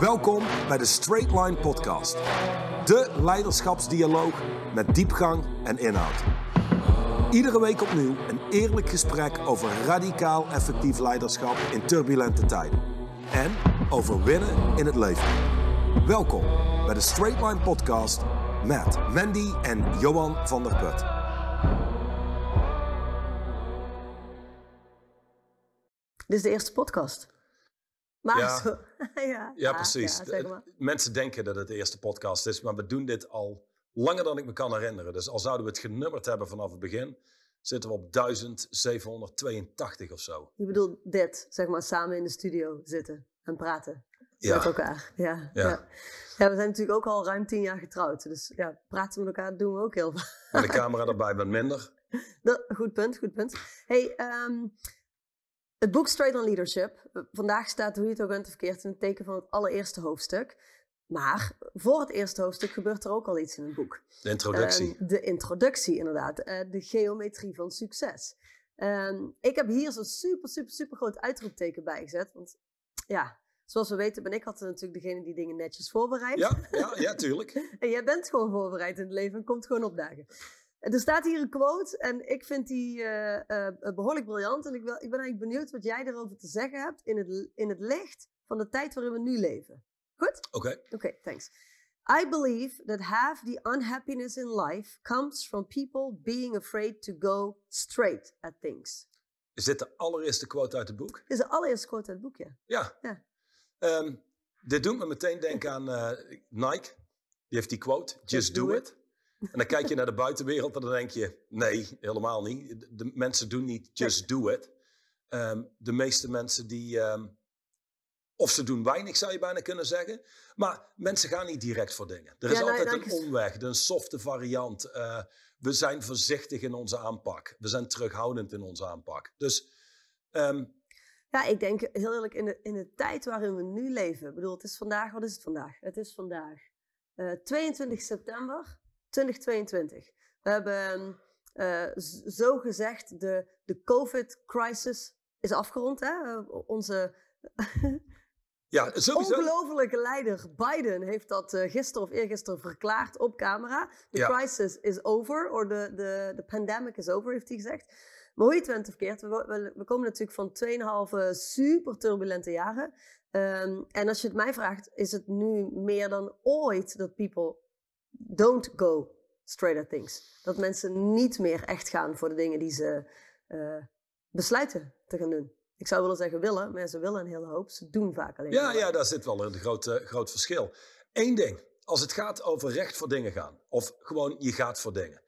Welkom bij de Straight Line Podcast. De leiderschapsdialoog met diepgang en inhoud. Iedere week opnieuw een eerlijk gesprek over radicaal effectief leiderschap in turbulente tijden. En over winnen in het leven. Welkom bij de Straight Line Podcast met Mandy en Johan van der Put. Dit is de eerste podcast. Maar Ja. zo. ja, Ja, precies. ja, zeg maar. Mensen denken dat het de eerste podcast is, maar we doen dit al langer dan ik me kan herinneren. Dus al zouden we het genummerd hebben vanaf het begin, zitten we op 1782 of zo. Je bedoelt dit, zeg maar, samen in de studio zitten en praten met elkaar. Ja, ja. Ja. Ja. we zijn natuurlijk ook al ruim tien jaar getrouwd. Dus ja, praten met elkaar doen we ook heel veel. met de camera erbij wat minder. Dat- goed punt, goed punt. Hey, ehm, het boek Straight on Leadership. eh, Vandaag staat, hoe je het ook bent verkeerd, in het teken van het allereerste hoofdstuk. Maar voor het eerste hoofdstuk gebeurt er ook al iets in het boek. De introductie. Ehm, de introductie, inderdaad. Eh, de geometrie van succes. Ehm, ik heb hier zo'n super, super, super groot uitroepteken bij gezet. Want ja, zoals we weten ben ik altijd natuurlijk degene die dingen netjes voorbereidt. ja, ja, ja, tuurlijk. En jij bent gewoon voorbereid in het leven en komt gewoon opdagen. Er staat hier een quote en ik vind die eh, eh, behoorlijk briljant. En ik, wil, ik ben eigenlijk benieuwd wat jij erover te zeggen hebt in het, in het licht van de tijd waarin we nu leven. Goed? Oké. Okay, thanks. I believe that half the unhappiness in life comes from people being afraid to go straight at things. Is dit de allereerste quote uit het boek? Is de allereerste quote uit het boek, ja. Ja. Ja. Ehm, dit doet me meteen denken aan eh, Nike. Die heeft die quote, just, do, it. En dan kijk je naar de buitenwereld en dan denk je, nee, helemaal niet. De, mensen doen niet just do it. Ehm, de meeste mensen die, ehm, of ze doen weinig zou je bijna kunnen zeggen. Maar mensen gaan niet direct voor dingen. Er is Ja, nou, altijd een omweg, een softe variant. Eh, we zijn voorzichtig in onze aanpak. We zijn terughoudend in onze aanpak. Dus ehm, Ja, ik denk heel eerlijk, in de, in de tijd waarin we nu leven. Ik bedoel, het is vandaag, wat is het vandaag? Het is vandaag eh 22 september 2022. We hebben eh, zo gezegd, de, de COVID-crisis is afgerond. Hè? Onze ja, sowieso. ongelofelijke leider Biden heeft dat eh, gisteren of eergisteren verklaard op camera. De Ja. crisis is over, of de, de, de pandemic is over, heeft hij gezegd. Maar hoe je het went of keert, we, we, we komen natuurlijk van 2,5 super turbulente jaren. Ehm, en als je het mij vraagt, is het nu meer dan ooit dat people don't go straight at things. Dat mensen niet meer echt gaan voor de dingen die ze eh, besluiten te gaan doen. Ik zou willen zeggen willen, maar ze willen een hele hoop. Ze doen vaak alleen Ja, maar. ja, daar zit wel een groot, groot verschil. Eén ding, als het gaat over recht voor dingen gaan, of gewoon je gaat voor dingen.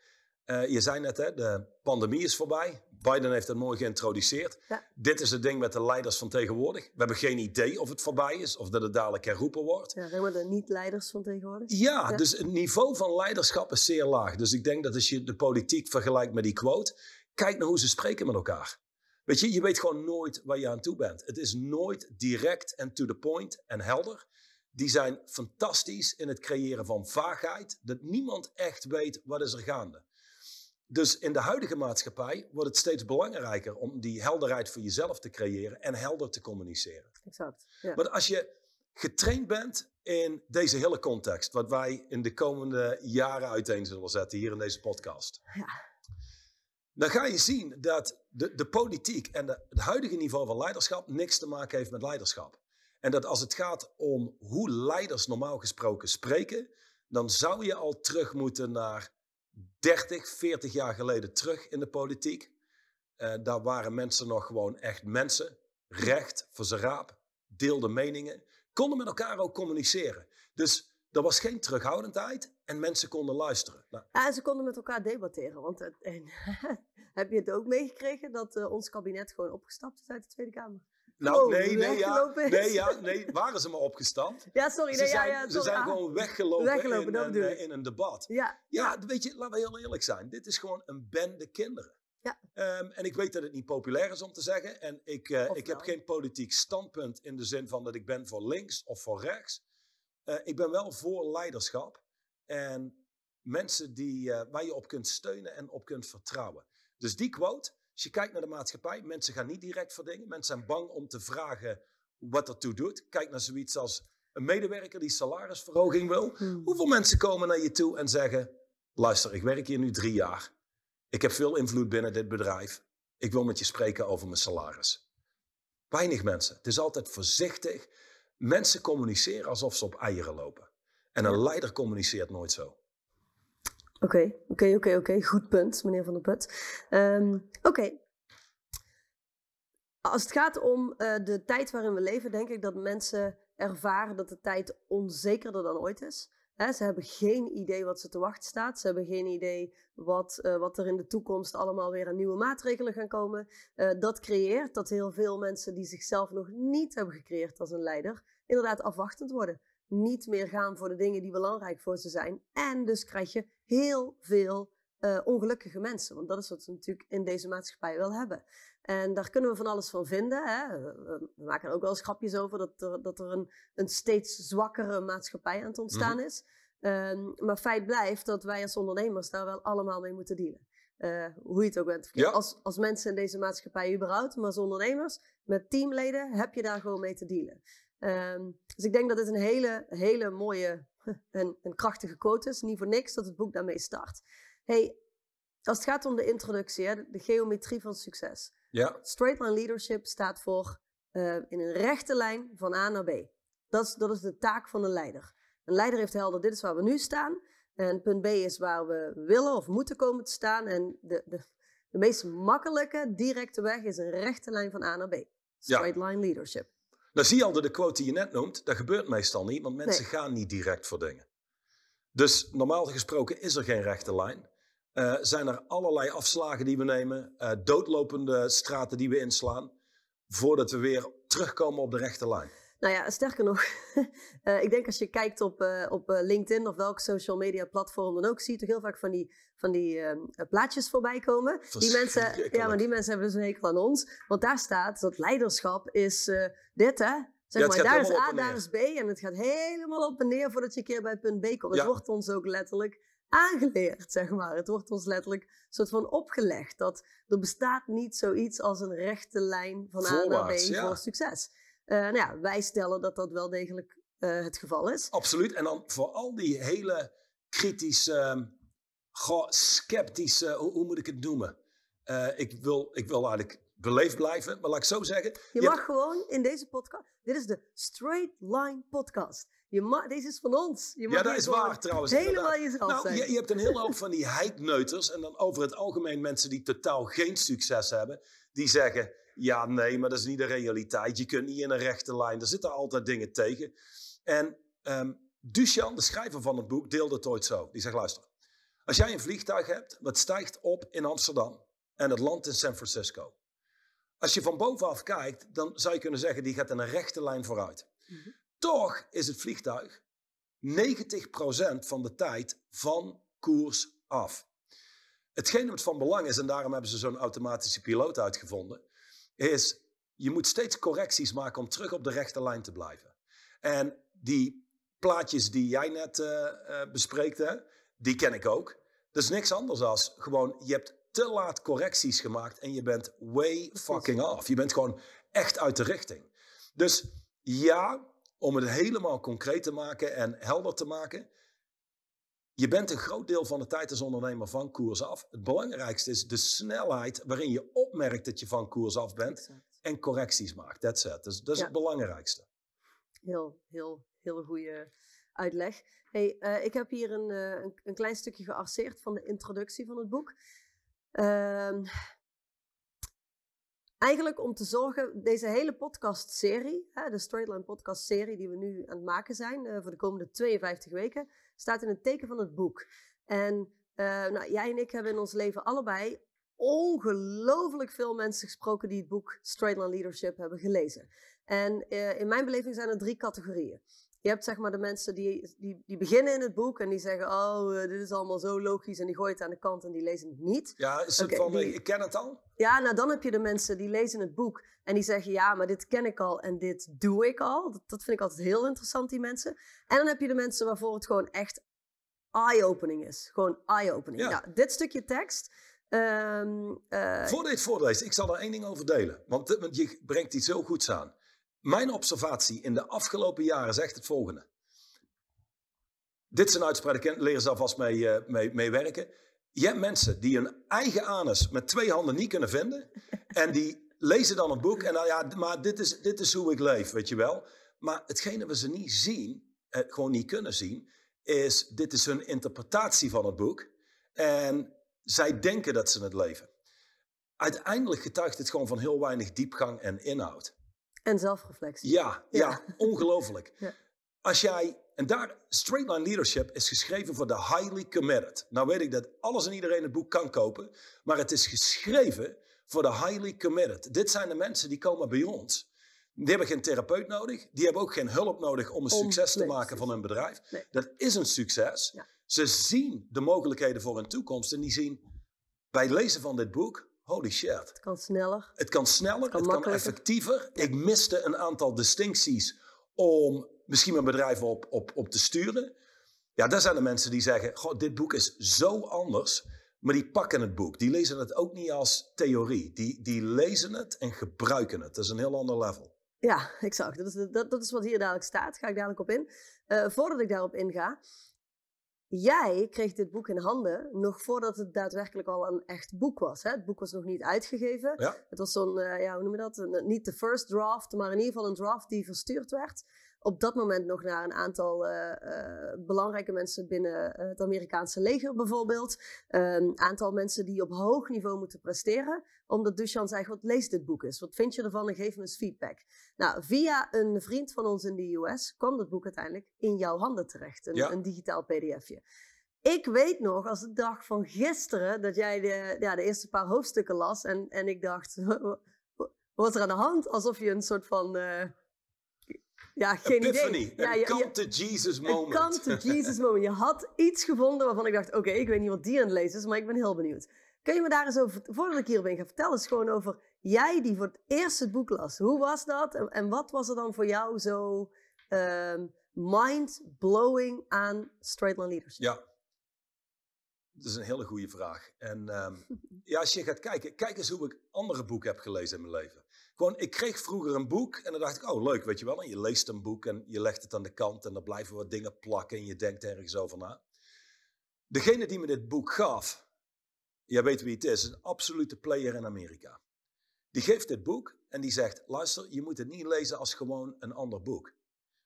Eh, je zei net, hè, de pandemie is voorbij. Biden heeft het mooi geïntroduceerd. Ja. Dit is het ding met de leiders van tegenwoordig. We hebben geen idee of het voorbij is, of dat het dadelijk herroepen wordt. Ja, maar de niet-leiders van tegenwoordig. Ja, Ja. dus het niveau van leiderschap is zeer laag. Dus ik denk dat als je de politiek vergelijkt met die quote, kijk naar hoe ze spreken met elkaar. Weet je, je weet gewoon nooit waar je aan toe bent. Het is nooit direct en to the point en helder. Die zijn fantastisch in het creëren van vaagheid, dat niemand echt weet wat is er gaande. Dus in de huidige maatschappij wordt het steeds belangrijker om die helderheid voor jezelf te creëren en helder te communiceren. Exact. Ja. Maar als je getraind bent in deze hele context, wat wij in de komende jaren uiteen zullen zetten hier in deze podcast, Ja. dan ga je zien dat de, de politiek en de, het huidige niveau van leiderschap niks te maken heeft met leiderschap. En dat als het gaat om hoe leiders normaal gesproken spreken, dan zou je al terug moeten naar 30, 40 jaar geleden terug in de politiek. Eh, daar waren mensen nog gewoon echt mensen, recht voor zijn raap, deelden meningen, konden met elkaar ook communiceren. Dus er was geen terughoudendheid en mensen konden luisteren. Nou, Ja, en ze konden met elkaar debatteren. Want en, heb je het ook meegekregen dat eh, ons kabinet gewoon opgestapt is uit de Tweede Kamer? Nou Gewoon nee, nee, ja, nee, ja, nee, waren ze maar opgestapt. Ja, sorry. Ze zijn, ja, ja, ze zijn Ah, gewoon weggelopen, Weggelopen, in, een, eh, in een debat. Ja, Ja, weet je, laten we heel eerlijk zijn. Dit is gewoon een bende kinderen. Ja. Ehm, en ik weet dat het niet populair is om te zeggen. En ik, eh, ik heb geen politiek standpunt in de zin van dat ik ben voor links of voor rechts. Eh, ik ben wel voor leiderschap. En mensen die, waar je op kunt steunen en op kunt vertrouwen. Dus die quote, als je kijkt naar de maatschappij, mensen gaan niet direct voor dingen. Mensen zijn bang om te vragen wat ertoe doet. Kijk naar zoiets als een medewerker die salarisverhoging wil. Hmm. Hoeveel mensen komen naar je toe en zeggen: Luister, ik werk hier nu drie jaar. Ik heb veel invloed binnen dit bedrijf. Ik wil met je spreken over mijn salaris. Weinig mensen. Het is altijd voorzichtig. Mensen communiceren alsof ze op eieren lopen. En een leider communiceert nooit zo. Oké, oké, oké, oké. Goed punt, meneer Van der Put. Ehm, oké. Als het gaat om eh, de tijd waarin we leven, denk ik dat mensen ervaren dat de tijd onzekerder dan ooit is. Ze hebben geen idee wat ze te wachten staat. Ze hebben geen idee wat, eh, wat er in de toekomst allemaal weer aan nieuwe maatregelen gaan komen. Eh, dat creëert dat heel veel mensen die zichzelf nog niet hebben gecreëerd als een leider, inderdaad afwachtend worden. Niet meer gaan voor de dingen die belangrijk voor ze zijn. En dus krijg je heel veel eh, ongelukkige mensen. Want dat is wat we natuurlijk in deze maatschappij wel hebben. En daar kunnen we van alles van vinden. Hè. We, maken er ook wel eens grapjes over dat er, dat er een, een steeds zwakkere maatschappij aan het ontstaan is. Ehm, maar feit blijft dat wij als ondernemers daar wel allemaal mee moeten dealen. Eh, hoe je het ook bent. Ja. Als, als mensen in deze maatschappij überhaupt, maar als ondernemers met teamleden heb je daar gewoon mee te dealen. Ehm, dus ik denk dat dit een hele, hele mooie en, en krachtige quote is. Niet voor niks dat het boek daarmee start. Hey, als het gaat om de introductie, hè, de, de geometrie van succes. Ja, Straight line leadership staat voor eh, in een rechte lijn van A naar B. Dat is, dat is de taak van een leider. Een leider heeft helder, dit is waar we nu staan. En punt B is waar we willen of moeten komen te staan. En de, de, de meest makkelijke, directe weg is een rechte lijn van A naar B. Straight line leadership. Dan zie je al dat de quote die je net noemt, dat gebeurt meestal niet, want mensen Nee. gaan niet direct voor dingen. Dus normaal gesproken is er geen rechte lijn. Eh, zijn er allerlei afslagen die we nemen, eh, doodlopende straten die we inslaan, voordat we weer terugkomen op de rechte lijn. Nou ja, sterker nog, eh, ik denk als je kijkt op, eh, op eh, LinkedIn of welk social media platform dan ook, zie je toch heel vaak van die, van die ehm, eh, plaatjes voorbij komen. Die mensen, ja, maar die mensen hebben dus een hekel aan ons. Want daar staat dat leiderschap is dit, hè? Zeg Ja, maar, daar is A, daar is B. En het gaat helemaal op en neer voordat je een keer bij punt B komt. Ja. Het wordt ons ook letterlijk aangeleerd, zeg maar. Het wordt ons letterlijk soort van opgelegd. Dat er bestaat niet zoiets als een rechte lijn van A naar B ja. voor succes. Eh, nou ja, wij stellen dat dat wel degelijk eh, het geval is. Absoluut. En dan voor al die hele kritische, ehm, goh, sceptische, hoe, hoe moet ik het noemen? Eh, ik, wil, ik wil eigenlijk beleefd blijven, maar laat ik zo zeggen. Je je mag hebt- gewoon in deze podcast. Dit is de Straight Line Podcast. Je mag, deze is van ons. Je mag Ja, dat is waar trouwens. Helemaal jezelf Nou, zijn. je, je hebt een hele hoop van die hype-neuters en dan over het algemeen mensen die totaal geen succes hebben, die zeggen, ja nee, maar dat is niet de realiteit. Je kunt niet in een rechte lijn, er zitten altijd dingen tegen. En ehm Duchan, de schrijver van het boek, deelde het ooit zo. Die zegt, luister, als jij een vliegtuig hebt, dat stijgt op in Amsterdam en het landt in San Francisco. Als je van bovenaf kijkt, dan zou je kunnen zeggen, die gaat in een rechte lijn vooruit. Mhm. Toch is het vliegtuig 90% van de tijd van koers af. Hetgeen wat van belang is, en daarom hebben ze zo'n automatische piloot uitgevonden, is je moet steeds correcties maken om terug op de rechte lijn te blijven. En die plaatjes die jij net eh eh, bespreekt, hè, die ken ik ook. Dat is niks anders dan gewoon, je hebt te laat correcties gemaakt en je bent way fucking off. Je bent gewoon echt uit de richting. Dus ja, om het helemaal concreet te maken en helder te maken. Je bent een groot deel van de tijd als ondernemer van koers af. Het belangrijkste is de snelheid waarin je opmerkt dat je van koers af bent Exact. en correcties maakt. That's it. Dus dat is Ja. het belangrijkste. Heel, heel, heel goede uitleg. Hey, eh, ik heb hier een, eh, een, een klein stukje gearseerd van de introductie van het boek. Ehm, eigenlijk om te zorgen, deze hele podcastserie, de Straightline podcast-serie die we nu aan het maken zijn eh, voor de komende 52 weken, staat in het teken van het boek. En eh, nou, jij en ik hebben in ons leven allebei ongelooflijk veel mensen gesproken die het boek Straightline Leadership hebben gelezen. En eh, in mijn beleving zijn er drie categorieën. Je hebt zeg maar de mensen die, die, die beginnen in het boek en die zeggen, oh, eh, dit is allemaal zo logisch en die gooien het aan de kant en die lezen het niet. Ja, is het van, die- ik ken het al? Ja, nou dan heb je de mensen die lezen het boek en die zeggen, ja, maar dit ken ik al en dit doe ik al. Dat, dat vind ik altijd heel interessant, die mensen. En dan heb je de mensen waarvoor het gewoon echt eye-opening is. Gewoon eye-opening. Ja. Nou, dit stukje tekst. ehm, eh, Voordat je het voorleest, ik zal er één ding over delen. Want, want je brengt iets heel goeds aan. Mijn observatie in de afgelopen jaren zegt het volgende. Dit is een uitspraak, leer zelf vast mee, uh, mee, mee werken. Je hebt mensen die hun eigen anus met twee handen niet kunnen vinden. en die lezen dan een boek en dan ja, maar dit is, dit is hoe ik leef, weet je wel. Maar hetgene wat ze niet zien, eh, gewoon niet kunnen zien, is dit is hun interpretatie van het boek. En zij denken dat ze het leven. Uiteindelijk getuigt het gewoon van heel weinig diepgang en inhoud. En zelfreflectie. Ja, ja. ongelooflijk. Ja. Als jij, en daar, Straight Line Leadership is geschreven voor de highly committed. Nou weet ik dat alles en iedereen het boek kan kopen, maar het is geschreven voor de highly committed. Dit zijn de mensen die komen bij ons. Die hebben geen therapeut nodig. Die hebben ook geen hulp nodig om een succes te maken van hun bedrijf. Dat is een succes. Ze zien de mogelijkheden voor hun toekomst en die zien bij het lezen van dit boek, holy shit. Het kan sneller. Het kan sneller, het kan, effectiever. Ik miste een aantal distincties om misschien mijn bedrijf op, op, op te sturen. Ja, daar zijn de mensen die zeggen, goh, dit boek is zo anders. Maar die pakken het boek. Die lezen het ook niet als theorie. Die, die lezen het en gebruiken het. Dat is een heel ander level. Ja, exact. Dat is, dat, dat is wat hier dadelijk staat. Ga ik dadelijk op in. Uh, voordat ik daarop inga. Jij kreeg dit boek in handen nog voordat het daadwerkelijk al een echt boek was. Hè? Het boek was nog niet uitgegeven. Ja. Het was zo'n, uh, ja, hoe noem je dat? Een, niet de first draft, maar in ieder geval een draft die verstuurd werd op dat moment nog naar een aantal uh, uh, belangrijke mensen binnen het Amerikaanse leger bijvoorbeeld. Een um, aantal mensen die op hoog niveau moeten presteren. Omdat Dushan zei, wat lees dit boek eens? Wat vind je ervan en geef me eens feedback. Nou, via een vriend van ons in de US kwam dat boek uiteindelijk in jouw handen terecht. Een, ja. een digitaal pdfje. Ik weet nog als de dag van gisteren dat jij de, ja, de eerste paar hoofdstukken las. En, en ik dacht, wat is er aan de hand? Alsof je een soort van... Uh, ja, geen Epiphany. idee. Ja, een come to Jesus moment. Een come to Jesus moment. Je had iets gevonden waarvan ik dacht, oké, ik weet niet wat die aan het lezen is, maar ik ben heel benieuwd. Kun je me daar eens over, voordat ik hier ben ga vertellen, eens gewoon over jij die voor het eerst het boek las. Hoe was dat en, en wat was er dan voor jou zo um, mind-blowing aan Straight Line Leadership? Ja, dat is een hele goede vraag. En um, ja, als je gaat kijken, kijk eens hoe ik andere boeken heb gelezen in mijn leven. Ik kreeg vroeger een boek en dan dacht ik, oh leuk, weet je wel. En je leest een boek en je legt het aan de kant en er blijven wat dingen plakken en je denkt ergens over na. Degene die me dit boek gaf, jij weet wie het is, een absolute player in Amerika. Die geeft dit boek en die zegt, luister, je moet het niet lezen als gewoon een ander boek.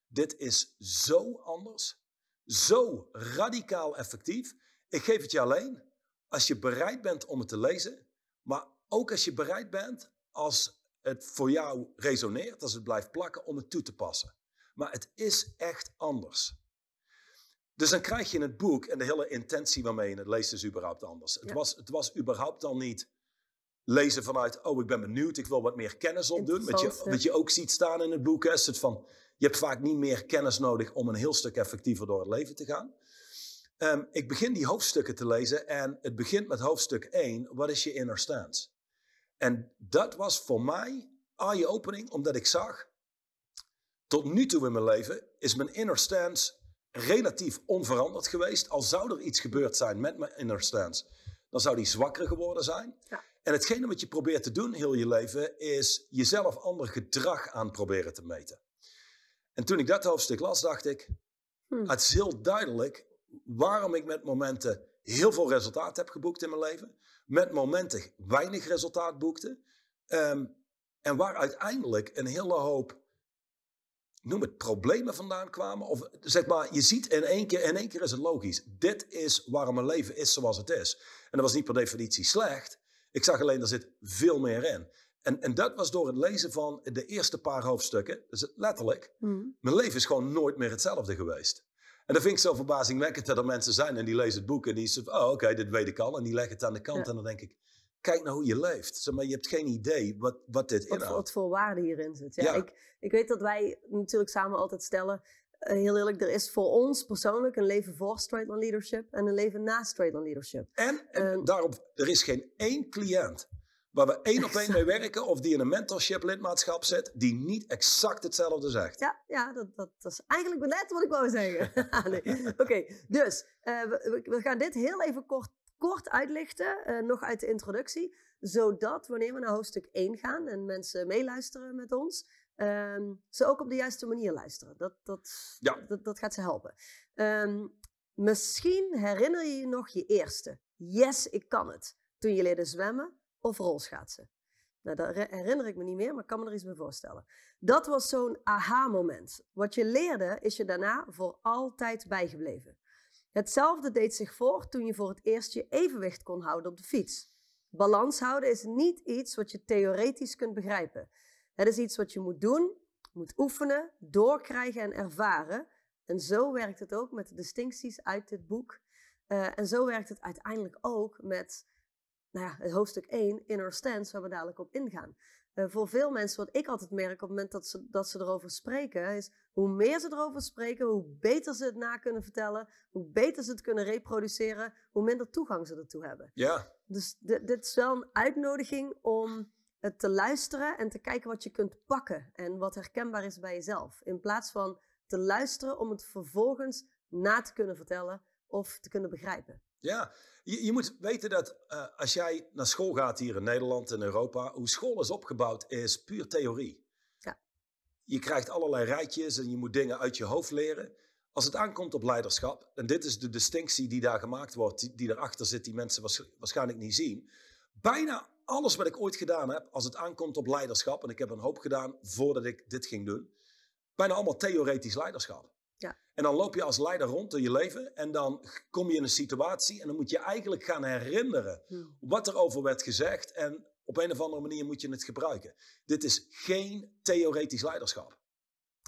Dit is zo anders, zo radicaal effectief. Ik geef het je alleen als je bereid bent om het te lezen, maar ook als je bereid bent als het voor jou resoneert, als het blijft plakken, om het toe te passen. Maar het is echt anders. Dus dan krijg je in het boek en de hele intentie waarmee je het leest is überhaupt anders. Het, was, het was überhaupt al niet lezen vanuit, oh ik ben benieuwd, ik wil wat meer kennis opdoen. Wat je, wat je ook ziet staan in het boek is het van, je hebt vaak niet meer kennis nodig om een heel stuk effectiever door het leven te gaan. Ehm, ik begin die hoofdstukken te lezen en het begint met hoofdstuk 1, wat is je inner stance? En dat was voor mij eye-opening, omdat ik zag, tot nu toe in mijn leven is mijn inner stance relatief onveranderd geweest. Al zou er iets gebeurd zijn met mijn inner stance, dan zou die zwakker geworden zijn. Ja. En hetgene wat je probeert te doen heel je leven, is jezelf ander gedrag aan proberen te meten. En toen ik dat hoofdstuk las, dacht ik, hm. het is heel duidelijk waarom ik met momenten heel veel resultaat heb geboekt in mijn leven met momenten weinig resultaat boekte. Ehm, en waar uiteindelijk een hele hoop, noem het problemen vandaan kwamen. Of zeg maar, je ziet in één keer, in één keer is het logisch. Dit is waarom mijn leven is zoals het is. En dat was niet per definitie slecht. Ik zag alleen, er zit veel meer in. En, en dat was door het lezen van de eerste paar hoofdstukken. Dus letterlijk, mm. mijn leven is gewoon nooit meer hetzelfde geweest. En dat vind ik zo verbazingwekkend dat er mensen zijn en die lezen het boek en die zeggen, oh oké, dit weet ik al. En die leggen het aan de kant en dan denk ik, kijk nou hoe je leeft. Zeg maar, je hebt geen idee wat, wat dit inhoudt. Wat voor waarde hierin zit. Ja, Ik, ik weet dat wij natuurlijk samen altijd stellen, uh, heel eerlijk, er is voor ons persoonlijk een leven voor straight line leadership en een leven na straight line leadership. En, en uh, daarop, er is geen één cliënt waar we één op één mee werken of die in een mentorship lidmaatschap zit, die niet exact hetzelfde zegt. Ja, ja dat, dat, dat is eigenlijk net wat ik wou zeggen. Ah, nee. Oké, dus uh, we, we, gaan dit heel even kort, kort uitlichten, uh, nog uit de introductie, zodat wanneer we naar hoofdstuk 1 gaan en mensen meeluisteren met ons, ehm, ze ook op de juiste manier luisteren. Dat, dat, Ja. dat, dat gaat ze helpen. Ehm, misschien herinner je je nog je eerste. Yes, ik kan het. Toen je leerde zwemmen of rolschaatsen. Nou, dat herinner ik me niet meer, maar ik kan me er iets bij voorstellen. Dat was zo'n aha-moment. Wat je leerde, is je daarna voor altijd bijgebleven. Hetzelfde deed zich voor toen je voor het eerst je evenwicht kon houden op de fiets. Balans houden is niet iets wat je theoretisch kunt begrijpen. Het is iets wat je moet doen, moet oefenen, doorkrijgen en ervaren. En zo werkt het ook met de distincties uit dit boek. Eh, en zo werkt het uiteindelijk ook met nou ja, het hoofdstuk 1, Inner Stance, waar we dadelijk op ingaan. Eh, voor veel mensen, wat ik altijd merk op het moment dat ze, dat ze erover spreken, is hoe meer ze erover spreken, hoe beter ze het na kunnen vertellen, hoe beter ze het kunnen reproduceren, hoe minder toegang ze ertoe hebben. Ja, Dus di- dit is wel een uitnodiging om het te luisteren en te kijken wat je kunt pakken en wat herkenbaar is bij jezelf. In plaats van te luisteren om het vervolgens na te kunnen vertellen of te kunnen begrijpen. Ja. Je, je moet weten dat eh, als jij naar school gaat hier in Nederland en Europa, hoe school is opgebouwd is puur theorie. Ja. Je krijgt allerlei rijtjes en je moet dingen uit je hoofd leren. Als het aankomt op leiderschap, en dit is de distinctie die daar gemaakt wordt, die, die erachter zit, die mensen waarsch- waarschijnlijk niet zien. Bijna alles wat ik ooit gedaan heb, als het aankomt op leiderschap, en ik heb een hoop gedaan voordat ik dit ging doen, bijna allemaal theoretisch leiderschap. Ja. En dan loop je als leider rond in je leven en dan kom je in een situatie en dan moet je eigenlijk gaan herinneren wat er over werd gezegd en op een of andere manier moet je het gebruiken. Dit is geen theoretisch leiderschap.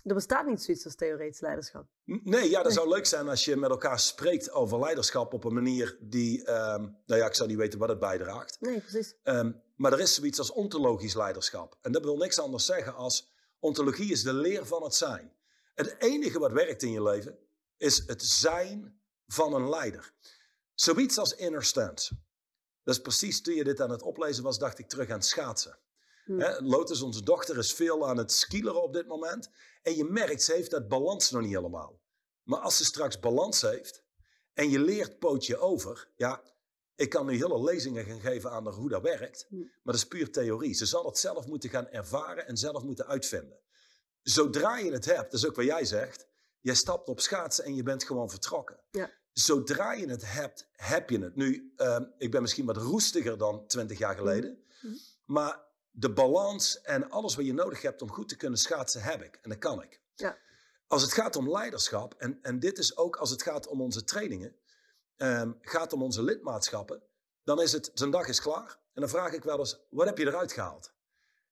Er bestaat niet zoiets als theoretisch leiderschap. Nee, ja, dat zou leuk zijn als je met elkaar spreekt over leiderschap op een manier die, ehm, nou ja, ik zou niet weten wat het bijdraagt. Nee, precies. Ehm, maar er is zoiets als ontologisch leiderschap. En dat wil niks anders zeggen als ontologie is de leer van het zijn. Het enige wat werkt in je leven is het zijn van een leider. Zoiets als inner stance. Dat is precies toen je dit aan het oplezen was, dacht ik terug aan schaatsen. Hm. Hè, Lotus, onze dochter, is veel aan het skileren op dit moment. En je merkt, ze heeft dat balans nog niet helemaal. Maar als ze straks balans heeft en je leert pootje over, ja, ik kan nu hele lezingen gaan geven aan haar hoe dat werkt, Hm. maar dat is puur theorie. Ze zal het zelf moeten gaan ervaren en zelf moeten uitvinden. Zodra je het hebt, dat is ook wat jij zegt, jij stapt op schaatsen en je bent gewoon vertrokken. Ja. Zodra je het hebt, heb je het. Nu, ehm, ik ben misschien wat roestiger dan twintig jaar geleden, Mhm. maar de balans en alles wat je nodig hebt om goed te kunnen schaatsen, heb ik. En dat kan ik. Ja. Als het gaat om leiderschap, en, en dit is ook als het gaat om onze trainingen, ehm, gaat om onze lidmaatschappen, dan is het, zijn dag is klaar. En dan vraag ik wel eens, wat heb je eruit gehaald?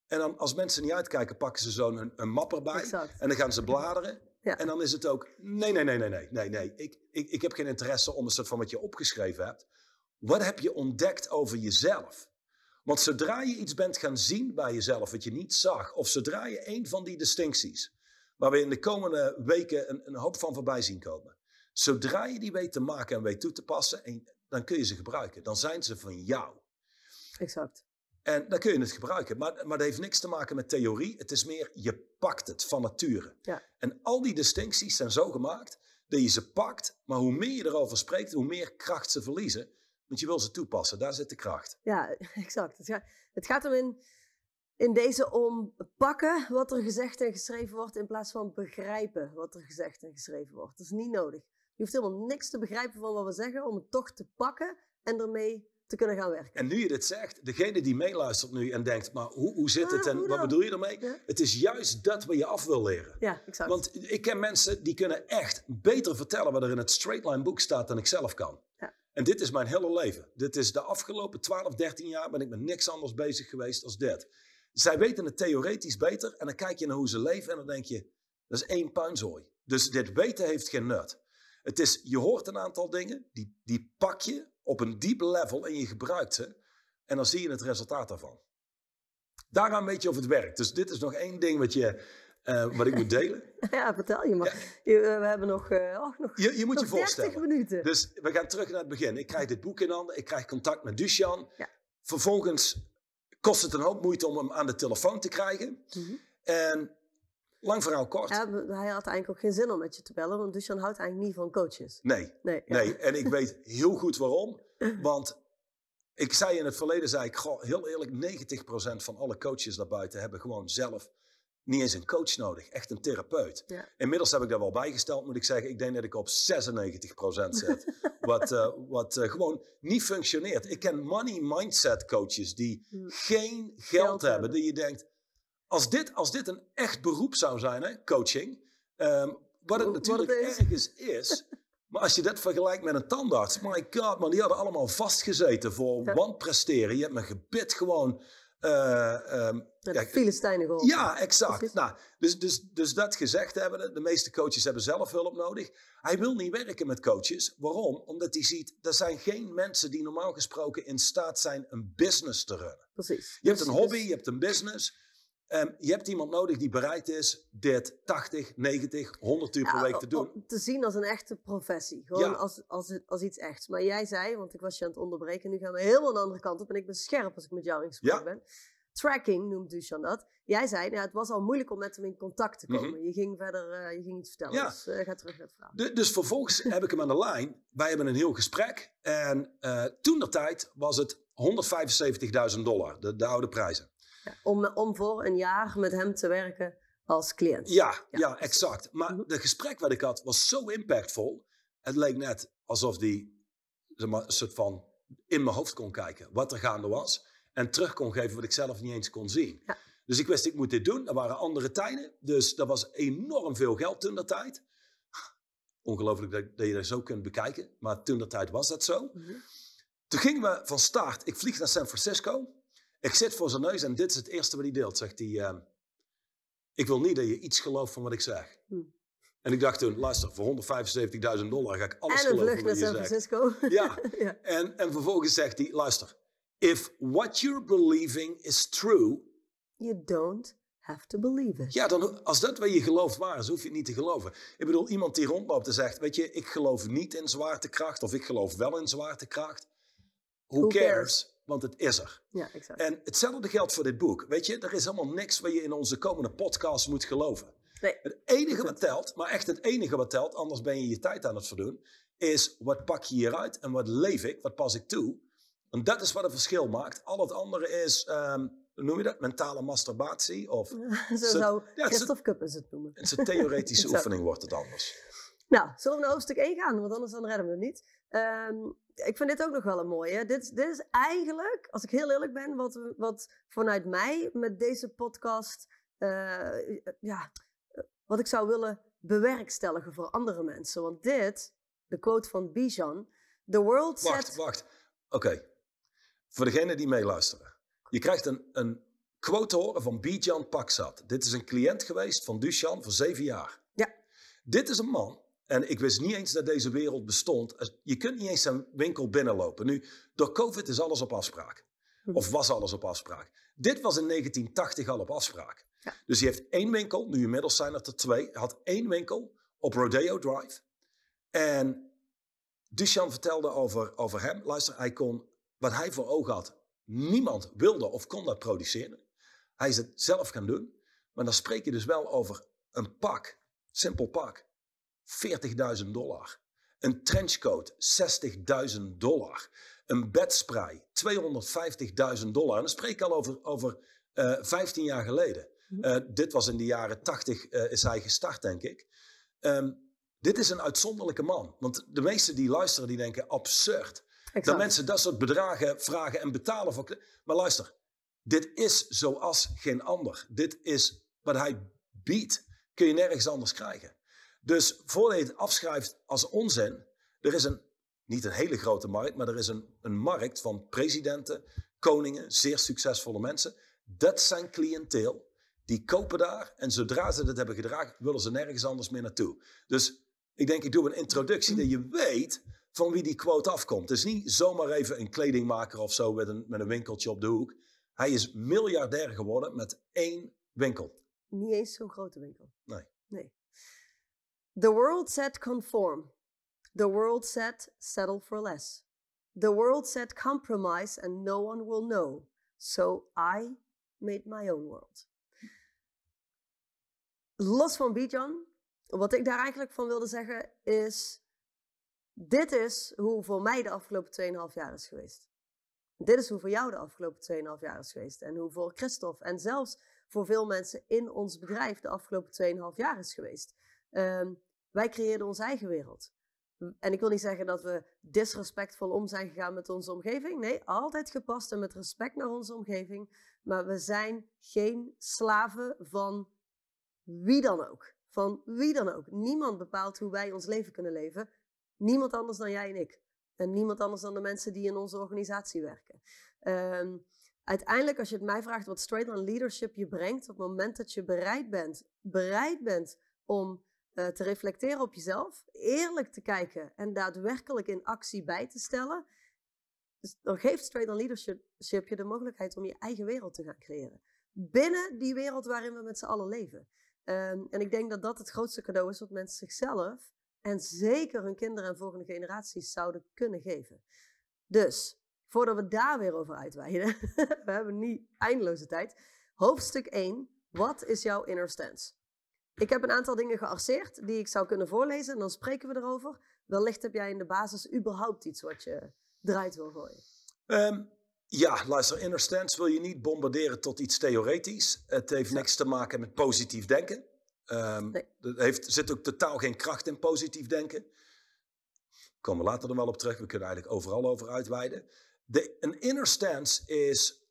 En dan als mensen niet uitkijken, pakken ze zo'n een, een map erbij. Exact. En dan gaan ze bladeren. Ja. En dan is het ook, nee, nee, nee, nee, nee, nee, nee. Ik, ik, ik heb geen interesse om een soort van wat je opgeschreven hebt. Wat heb je ontdekt over jezelf? Want zodra je iets bent gaan zien bij jezelf wat je niet zag, of zodra je een van die distincties, waar we in de komende weken een, een hoop van voorbij zien komen, zodra je die weet te maken en weet toe te passen, en, dan kun je ze gebruiken. Dan zijn ze van jou. Exact. En dan kun je het gebruiken. Maar, maar dat heeft niks te maken met theorie. Het is meer, je pakt het van nature. Ja. En al die distincties zijn zo gemaakt dat je ze pakt. Maar hoe meer je erover spreekt, hoe meer kracht ze verliezen. Want je wil ze toepassen. Daar zit de kracht. Ja, exact. Het gaat, het gaat hem in, in deze om pakken wat er gezegd en geschreven wordt, in plaats van begrijpen wat er gezegd en geschreven wordt. Dat is niet nodig. Je hoeft helemaal niks te begrijpen van wat we zeggen, om het toch te pakken en ermee te kunnen gaan werken. En nu je dit zegt, degene die meeluistert nu en denkt, maar hoe, hoe zit het Ah, en wat bedoel je ermee? Ja. Het is juist dat wat je af wil leren. Ja, exact. Want ik ken mensen die kunnen echt beter vertellen wat er in het straight line boek staat dan ik zelf kan. Ja. En dit is mijn hele leven. Dit is de afgelopen 12, 13 jaar ben ik met niks anders bezig geweest als dit. Zij weten het theoretisch beter en dan kijk je naar hoe ze leven en dan denk je, dat is één puinzooi. Dus dit weten heeft geen nut. Het is, je hoort een aantal dingen, die, die pak je op een diep level en je gebruikt ze. En dan zie je het resultaat daarvan. Daaraan weet je of het werkt. Dus dit is nog één ding wat, je, eh, wat ik moet delen. ja, vertel je maar. Je, eh, we hebben nog, eh, oh, nog, Je, je moet nog je 30 voorstellen. minuten. Dus we gaan terug naar het begin. Ik krijg dit boek in handen, ik krijg contact met Duchan. Ja. Vervolgens kost het een hoop moeite om hem aan de telefoon te krijgen. Mhm. En lang verhaal kort. Ja, hij had eigenlijk ook geen zin om met je te bellen, want Dusan houdt eigenlijk niet van coaches. Nee, Nee, ja. nee. En ik weet heel goed waarom. Want ik zei in het verleden, zei ik, goh, heel eerlijk, 90% van alle coaches daarbuiten hebben gewoon zelf niet eens een coach nodig, echt een therapeut. Ja. Inmiddels heb ik daar wel bijgesteld, moet ik zeggen. Ik denk dat ik op 96% zit. wat eh, wat eh, gewoon niet functioneert. Ik ken money mindset coaches die geen geld, Geld hebben. hebben. Die je denkt, als dit, als dit een echt beroep zou zijn, hè, coaching. ehm, wat het Wat natuurlijk het is. ergens is. Maar als je dat vergelijkt met een tandarts, my god, man, die hadden allemaal vastgezeten voor Ja. wanpresteren. Je hebt mijn gebit gewoon. eh, ehm, ja, Filistijnen geholpen. ja, exact. Nou, dus, dus, dus dat gezegd hebben, de meeste coaches hebben zelf hulp nodig. Hij wil niet werken met coaches. Waarom? Omdat hij ziet, er zijn geen mensen die normaal gesproken in staat zijn een business te runnen. Precies. Je hebt een hobby, dus- je hebt een business. Ehm, je hebt iemand nodig die bereid is dit 80, 90, 100 uur per Ja, week te doen. te zien als een echte professie. Gewoon Ja. als, als, als iets echts. Maar jij zei, want ik was je aan het onderbreken, nu gaan we helemaal een andere kant op. En ik ben scherp als ik met jou in gesprek Ja. ben. Tracking noemt Dusan dat. Jij zei, nou, het was al moeilijk om met hem in contact te komen. Mhm. Je ging verder, eh, je ging iets vertellen. Dus eh, ga terug naar het verhaal. Du- dus vervolgens heb ik hem aan de lijn. Wij hebben een heel gesprek. En eh, toen de tijd was het 175.000 dollar, de, de oude prijzen. Om, om voor een jaar met hem te werken als cliënt. Ja, ja, exact. Maar Mhm. het gesprek wat ik had was zo impactvol. Het leek net alsof die zeg maar, een soort van in mijn hoofd kon kijken wat er gaande was. En terug kon geven wat ik zelf niet eens kon zien. Ja. Dus ik wist, ik moet dit doen. Er waren andere tijden. Dus dat was enorm veel geld toen dat tijd. Ongelooflijk dat, dat je dat zo kunt bekijken. Maar toen dat tijd was dat zo. Mhm. Toen gingen we van start. Ik vlieg naar San Francisco. Ik zit voor zijn neus en dit is het eerste wat hij deelt. Zegt hij, ehm, ik wil niet dat je iets gelooft van wat ik zeg. Hm. En ik dacht toen, luister, voor 175.000 dollar ga ik alles En een geloven vlucht naar wat je San zegt. Francisco. Ja. ja. En, en vervolgens zegt hij, luister, if what you're believing is true, You don't have to believe it. ja, dan, als dat wat je gelooft waar is, hoef je het niet te geloven. Ik bedoel, iemand die rondloopt en zegt, weet je, ik geloof niet in zwaartekracht of ik geloof wel in zwaartekracht. Who, Who cares? cares? Want het is er. Ja, exact. En hetzelfde geldt voor dit boek. Weet je, er is helemaal niks wat je in onze komende podcast moet geloven. Nee. Het enige wat telt, maar echt het enige wat telt, anders ben je je tijd aan het verdoen, is wat pak je hieruit en wat leef ik, wat pas ik toe. En dat is wat het verschil maakt. Al het andere is, ehm, hoe noem je dat, mentale masturbatie of Zo Zo- zou Christophe Kuppens het noemen. het is een theoretische oefening wordt het anders. Nou, zullen we naar hoofdstuk 1 gaan? Want anders dan redden we het niet. Ehm, ik vind dit ook nog wel een mooie. Dit, dit is eigenlijk, als ik heel eerlijk ben, wat, wat vanuit mij met deze podcast, eh, ja, wat ik zou willen bewerkstelligen voor andere mensen. Want dit, de quote van Bijan, the world Wacht, set... wacht. Oké. Voor degenen die meeluisteren. Je krijgt een, een quote te horen van Bijan Paksat. Dit is een cliënt geweest van Dushan voor zeven jaar. Ja. Dit is een man. En ik wist niet eens dat deze wereld bestond. Je kunt niet eens zijn winkel binnenlopen. Nu, door COVID is alles op afspraak. Hm. Of was alles op afspraak. Dit was in 1980 al op afspraak. Ja. Dus hij heeft één winkel. Nu inmiddels zijn het er twee. Hij had één winkel op Rodeo Drive. En Dushan vertelde over, over hem. Luister, hij kon wat hij voor ogen had. Niemand wilde of kon dat produceren. Hij is het zelf gaan doen. Maar dan spreek je dus wel over een pak. Simpel pak. 40.000 dollar. Een trenchcoat, 60.000 dollar. Een bedspray, 250.000 dollar. En dan spreek ik al over, over eh 15 jaar geleden. Mhm. Eh, dit was in de jaren 80 eh, is hij gestart, denk ik. Ehm, dit is een uitzonderlijke man. Want de meesten die luisteren, die denken absurd. Dat mensen dat soort bedragen vragen en betalen voor. Maar luister, dit is zoals geen ander. Dit is wat hij biedt. Kun je nergens anders krijgen. Dus voordat je het afschrijft als onzin, er is een, niet een hele grote markt, maar er is een, een markt van presidenten, koningen, zeer succesvolle mensen. Dat zijn cliënteel. Die kopen daar en zodra ze dat hebben gedragen, willen ze nergens anders meer naartoe. Dus ik denk, ik doe een introductie dat je weet van wie die quote afkomt. Het is niet zomaar even een kledingmaker of zo met een, met een winkeltje op de hoek. Hij is miljardair geworden met één winkel. Niet eens zo'n grote winkel. Nee. Nee. The world said conform. The world said settle for less. The world said compromise and no one will know. So I made my own world. Los van Bijan, wat ik daar eigenlijk van wilde zeggen is... Dit is hoe voor mij de afgelopen 2,5 jaar is geweest. Dit is hoe voor jou de afgelopen 2,5 jaar is geweest. En hoe voor Christophe. En zelfs voor veel mensen in ons bedrijf de afgelopen 2,5 jaar is geweest. Ehm, wij creëerden onze eigen wereld. En ik wil niet zeggen dat we disrespectvol om zijn gegaan met onze omgeving. Nee, altijd gepast en met respect naar onze omgeving. Maar we zijn geen slaven van wie dan ook. Van wie dan ook. Niemand bepaalt hoe wij ons leven kunnen leven. Niemand anders dan jij en ik. En niemand anders dan de mensen die in onze organisatie werken. Um, uiteindelijk, als je het mij vraagt wat straight on leadership je brengt, op het moment dat je bereid bent, bereid bent om uh, te reflecteren op jezelf, eerlijk te kijken en daadwerkelijk in actie bij te stellen, dus dan geeft straight on leadership je de mogelijkheid om je eigen wereld te gaan creëren. Binnen die wereld waarin we met z'n allen leven. Um, en ik denk dat dat het grootste cadeau is wat mensen zichzelf en zeker hun kinderen en volgende generaties zouden kunnen geven. Dus, voordat we daar weer over uitweiden, we hebben niet eindeloze tijd. Hoofdstuk 1, wat is jouw inner stance? Ik heb een aantal dingen gearseerd die ik zou kunnen voorlezen en dan spreken we erover. Wellicht heb jij in de basis überhaupt iets wat je eruit wil gooien. Um, ja, luister, inner stance wil je niet bombarderen tot iets theoretisch. Het heeft niks te maken met positief denken. Um, nee. Er heeft, zit ook totaal geen kracht in positief denken. Komen we later dan wel op terug. We kunnen eigenlijk overal over uitweiden. De, een inner stance is.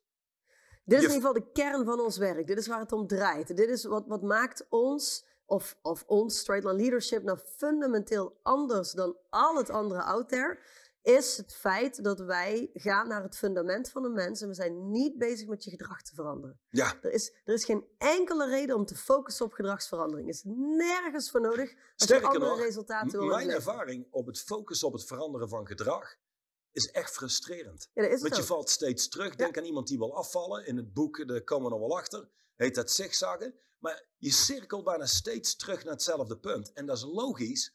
Dit is in ieder geval de kern van ons werk. Dit is waar het om draait. Dit is wat, wat maakt ons, of, of ons, Straight Line Leadership, nou fundamenteel anders dan al het andere out there is het feit dat wij gaan naar het fundament van een mens en we zijn niet bezig met je gedrag te veranderen. Ja. Er is, er is geen enkele reden om te focussen op gedragsverandering. Er is nergens voor nodig als Sterker je andere nog, resultaten wil Mijn ervaring op het focussen op het veranderen van gedrag is echt frustrerend. Ja, is Want je valt steeds terug. Denk aan iemand die wil afvallen. In het boek, daar komen we nog wel achter, heet dat zigzaggen. Maar je cirkelt bijna steeds terug naar hetzelfde punt. En dat is logisch,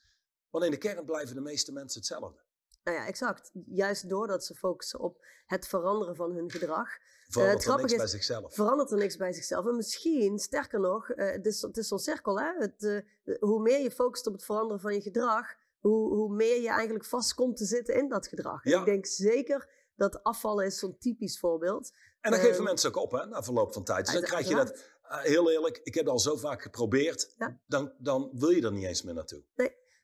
want in de kern blijven de meeste mensen hetzelfde. Nou ja, exact. Juist doordat ze focussen op het veranderen van hun gedrag. Verandert het er niks bij zichzelf. verandert er niks bij zichzelf. En misschien, sterker nog, eh, het is, het is zo'n cirkel. Hè? Het, eh, hoe meer je focust op het veranderen van je gedrag, hoe, hoe meer je eigenlijk vast komt te zitten in dat gedrag. Ja. ik denk zeker dat afvallen is zo'n typisch voorbeeld. En dan geven Ehm, mensen ook op, hè, na verloop van tijd. Dus dan krijg je dat, eh, heel eerlijk, ik heb het al zo vaak geprobeerd, Ja. dan, dan wil je er niet eens meer naartoe.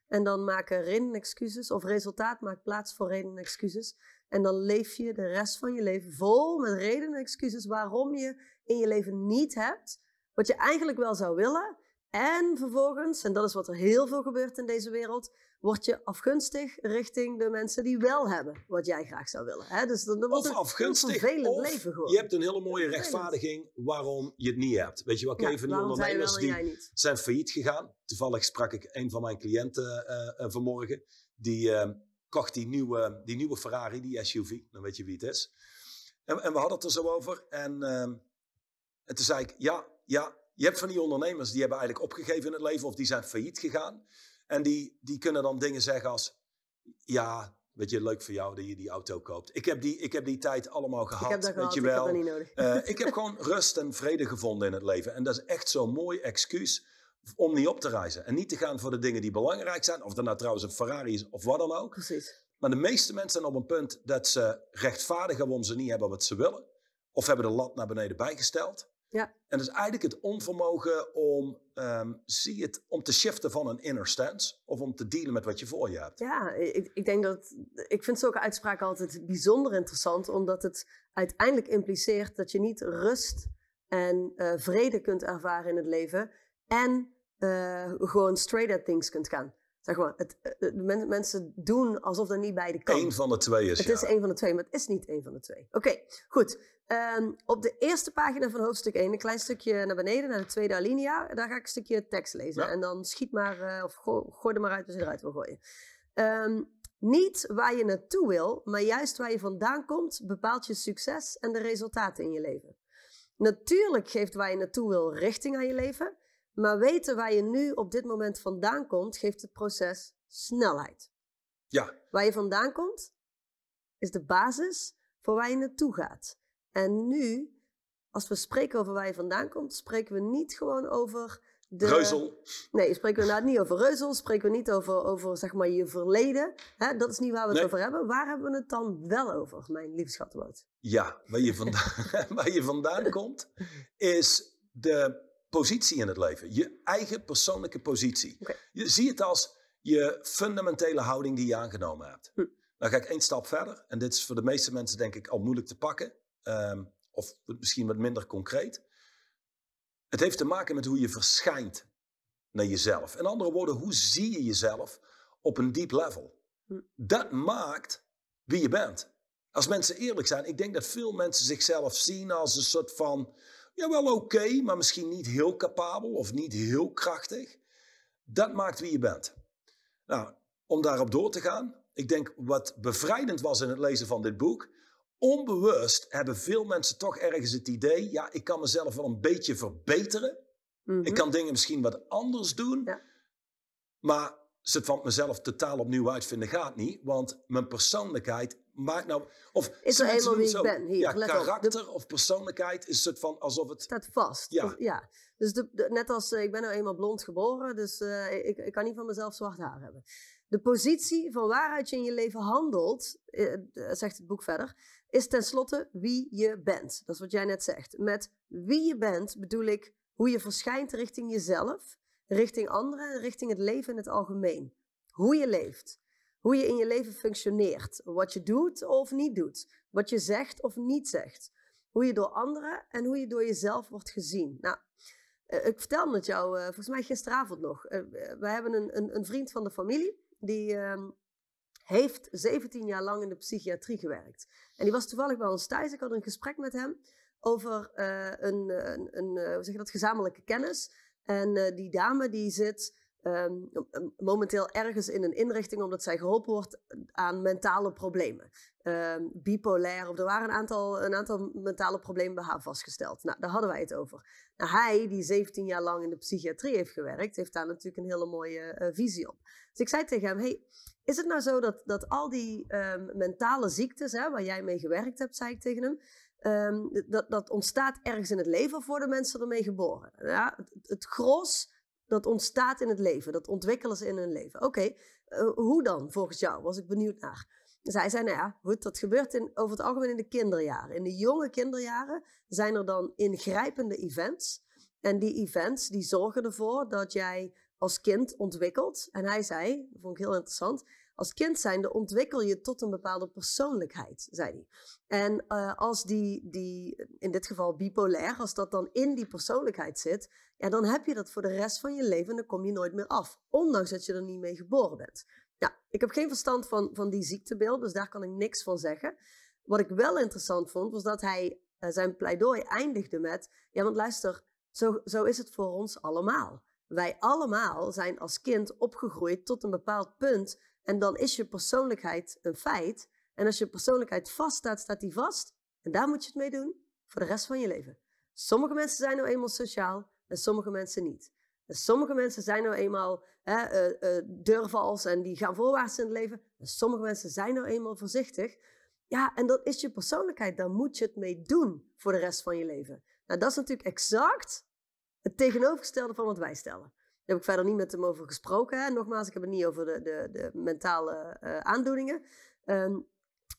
En dan maken reden excuses, of resultaat maakt plaats voor reden en excuses. En dan leef je de rest van je leven vol met reden en excuses waarom je in je leven niet hebt wat je eigenlijk wel zou willen. En vervolgens, en dat is wat er heel veel gebeurt in deze wereld, word je afgunstig richting de mensen die wel hebben wat jij graag zou willen. Hè? Dus dan, dan wordt Of afgunstig, of leven gewoon. je hebt een hele mooie rechtvaardiging waarom je het niet hebt. Weet je wel, Ja, even die ondernemers die zijn failliet gegaan. Toevallig sprak ik een van mijn cliënten eh, eh, vanmorgen. Die eh, kocht die nieuwe, die nieuwe Ferrari, die SUV. Dan weet je wie het is. En, en we hadden het er zo over. En, ehm, en toen zei ik, ja, ja, je hebt van die ondernemers die hebben eigenlijk opgegeven in het leven of die zijn failliet gegaan. En die, die kunnen dan dingen zeggen als, ja, weet je, leuk voor jou dat je die auto koopt. Ik heb die, ik heb die tijd allemaal gehad, Ik heb dat weet gehad, je ik heb wel. dat niet nodig. Ik heb gewoon rust en vrede gevonden in het leven. En dat is echt zo'n mooi excuus om niet op te reizen. En niet te gaan voor de dingen die belangrijk zijn. Of dat nou trouwens een Ferrari is of wat dan ook. Precies. Maar de meeste mensen zijn op een punt dat ze rechtvaardigen waarom ze niet hebben wat ze willen. Of hebben de lat naar beneden bijgesteld. Ja. En dat is eigenlijk het onvermogen om, ehm, zie het, om te shiften van een inner stance. Of om te dealen met wat je voor je hebt. Ja, ik, ik denk dat. Ik vind zulke uitspraken altijd bijzonder interessant, omdat het uiteindelijk impliceert dat je niet rust en eh, vrede kunt ervaren in het leven en eh, gewoon straight at things kunt gaan. Zeg maar, het, eh, de men- mensen doen alsof dat niet beide kan. Eén van de twee is Het ja. is een van de twee, maar het is niet een van de twee. Oké, goed. Ehm, op de eerste pagina van hoofdstuk 1, een klein stukje naar beneden, naar de tweede alinea, daar ga ik een stukje tekst lezen. Ja. En dan schiet maar, eh, of gooi, gooi er maar uit als je eruit wil gooien. Ehm, niet waar je naartoe wil, maar juist waar je vandaan komt, bepaalt je succes en de resultaten in je leven. Natuurlijk geeft waar je naartoe wil richting aan je leven, maar weten waar je nu op dit moment vandaan komt, geeft het proces snelheid. Ja, Waar je vandaan komt, is de basis voor waar je naartoe gaat. En nu, als we spreken over waar je vandaan komt, spreken we niet gewoon over de... reuzel. Nee, spreken we inderdaad niet over reuzel, spreken we niet over, over zeg maar, je verleden. Hè, dat is niet waar we het Nee. over hebben. Waar hebben we het dan wel over, mijn lieve schattenboot? Ja, waar je vandaan, waar je vandaan komt, is de positie in het leven. Je eigen persoonlijke positie. Je ziet het als je fundamentele houding die je aangenomen hebt. Hm. Dan ga ik één stap verder. En dit is voor de meeste mensen denk ik al moeilijk te pakken. Ehm, of misschien wat minder concreet. Het heeft te maken met hoe je verschijnt naar jezelf. In andere woorden, hoe zie je jezelf op een diep level? Hm. Dat maakt wie je bent. Als mensen eerlijk zijn, ik denk dat veel mensen zichzelf zien als een soort van, ja wel oké, maar misschien niet heel capabel of niet heel krachtig. Dat maakt wie je bent. Nou, om daarop door te gaan, ik denk wat bevrijdend was in het lezen van dit boek, onbewust hebben veel mensen toch ergens het idee, ja, ik kan mezelf wel een beetje verbeteren. Mhm. Ik kan dingen misschien wat anders doen. Ja. Maar ze van mezelf totaal opnieuw uitvinden gaat niet. Want mijn persoonlijkheid maakt nou... Of Is er doen wie het ik ben? Hier, ja. De- karakter of persoonlijkheid is een soort van alsof het... staat vast. Ja. Of- ja. Dus de, de- net als eh, ik ben nou eenmaal blond geboren, dus eh, ik, ik kan niet van mezelf zwart haar hebben. De positie van waaruit je in je leven handelt, eh, zegt het boek verder, is tenslotte wie je bent. Dat is wat jij net zegt. Met wie je bent bedoel ik hoe je verschijnt richting jezelf, richting anderen en richting het leven in het algemeen. Hoe je leeft. Hoe je in je leven functioneert. Wat je doet of niet doet. Wat je zegt of niet zegt. Hoe je door anderen en hoe je door jezelf wordt gezien. Nou, eh, ik vertelde het jou eh, volgens mij gisteravond nog. Eh, we hebben een, een, een vriend van de familie. Die ehm, heeft 17 jaar lang in de psychiatrie gewerkt. En die was toevallig bij ons thuis. Ik had een gesprek met hem over een, een, een hoe zeg je dat, gezamenlijke kennis. En eh, die dame die zit ehm, momenteel ergens in een inrichting omdat zij geholpen wordt aan mentale problemen. Ehm, bipolair, of er waren een aantal, een aantal mentale problemen bij haar vastgesteld. Nou, daar hadden wij het over. Nou, hij, die 17 jaar lang in de psychiatrie heeft gewerkt, heeft daar natuurlijk een hele mooie eh, visie op. Dus ik zei tegen hem, hey, is het nou zo dat, dat al die ehm, mentale ziektes, hè, waar jij mee gewerkt hebt, zei ik tegen hem, ehm, dat, dat ontstaat ergens in het leven of worden mensen ermee geboren? Ja, het, gros, dat ontstaat in het leven, dat ontwikkelen ze in hun leven. Oké, eh, hoe dan volgens jou? Was ik benieuwd naar. Hij zei, nou ja, goed, dat gebeurt in, over het algemeen in de kinderjaren. In de jonge kinderjaren zijn er dan ingrijpende events. En die events die zorgen ervoor dat jij als kind ontwikkelt. En hij zei, dat vond ik heel interessant, als kind zijnde ontwikkel je tot een bepaalde persoonlijkheid, zei hij. En eh, als die, die, in dit geval bipolair, als dat dan in die persoonlijkheid zit, ja, dan heb je dat voor de rest van je leven en dan kom je nooit meer af. Ondanks dat je er niet mee geboren bent. Ja, ik heb geen verstand van, van die ziektebeeld, dus daar kan ik niks van zeggen. Wat ik wel interessant vond, was dat hij eh, zijn pleidooi eindigde met: Ja, want luister, zo, zo is het voor ons allemaal. Wij allemaal zijn als kind opgegroeid tot een bepaald punt. En dan is je persoonlijkheid een feit. En als je persoonlijkheid vaststaat, staat die vast. En daar moet je het mee doen voor de rest van je leven. Sommige mensen zijn nou eenmaal sociaal en sommige mensen niet. En sommige mensen zijn nou eenmaal hè, eh, eh, deurvals en die gaan voorwaarts in het leven. En sommige mensen zijn nou eenmaal voorzichtig. Ja, en dat is je persoonlijkheid. Daar moet je het mee doen voor de rest van je leven. Nou, dat is natuurlijk exact het tegenovergestelde van wat wij stellen. Heb ik verder niet met hem over gesproken. Hè. Nogmaals, ik heb het niet over de, de, de mentale eh, aandoeningen. Ehm,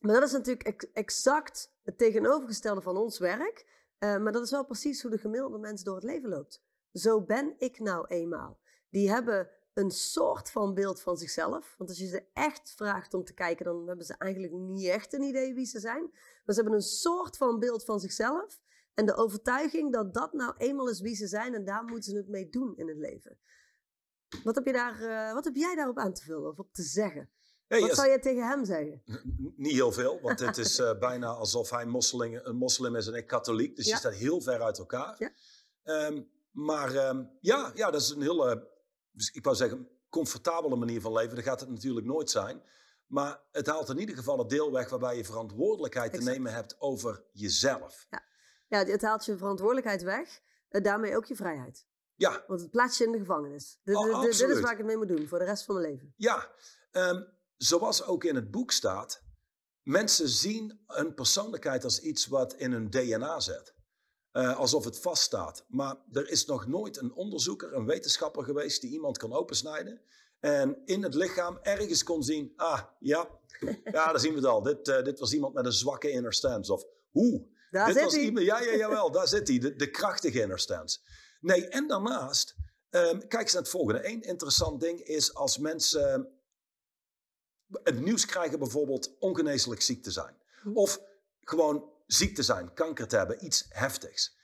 maar dat is natuurlijk ex- exact het tegenovergestelde van ons werk. Eh, maar dat is wel precies hoe de gemiddelde mens door het leven loopt. Zo ben ik nou eenmaal. Die hebben een soort van beeld van zichzelf. Want als je ze echt vraagt om te kijken, dan hebben ze eigenlijk niet echt een idee wie ze zijn. Maar ze hebben een soort van beeld van zichzelf. En de overtuiging dat dat nou eenmaal is wie ze zijn en daar moeten ze het mee doen in het leven. Wat heb, je daar, eh, wat heb jij daarop aan te vullen of op te zeggen? Hey, wat als- zou jij tegen hem zeggen? Niet heel veel, want het is eh, bijna alsof hij mosling, een moslim is en ik katholiek. Dus Ja. je staat heel ver uit elkaar. Ja. Ehm, maar ehm, ja, ja, dat is een hele, dus ik wou zeggen, comfortabele manier van leven. Dat gaat het natuurlijk nooit zijn. Maar het haalt in ieder geval het deel weg waarbij je verantwoordelijkheid te nemen hebt over jezelf. Ja, het haalt je verantwoordelijkheid weg. en daarmee ook je vrijheid. Ja, Want het plaatst je in de gevangenis. Dit, Oh, dit- dit is waar ik het mee moet doen voor de rest van mijn leven. ja. Ehm, zoals ook in het boek staat, mensen zien een persoonlijkheid als iets wat in hun DNA zit. Eh, alsof het vaststaat. Maar er is nog nooit een onderzoeker, een wetenschapper geweest die iemand kan opensnijden. En in het lichaam ergens kon zien, ah ja, ja daar zien we het al. Dit, eh, dit was iemand met een zwakke inner stance. Of hoe, Daar Dit zit was hij. iemand, ja, ja, jawel, daar zit hij. De, de krachtige inner stance. Nee, en daarnaast, ehm, kijk eens naar het volgende. Eén interessant ding is als mensen het nieuws krijgen bijvoorbeeld ongeneeslijk ziek te zijn. Of gewoon ziek te zijn, kanker te hebben, iets heftigs.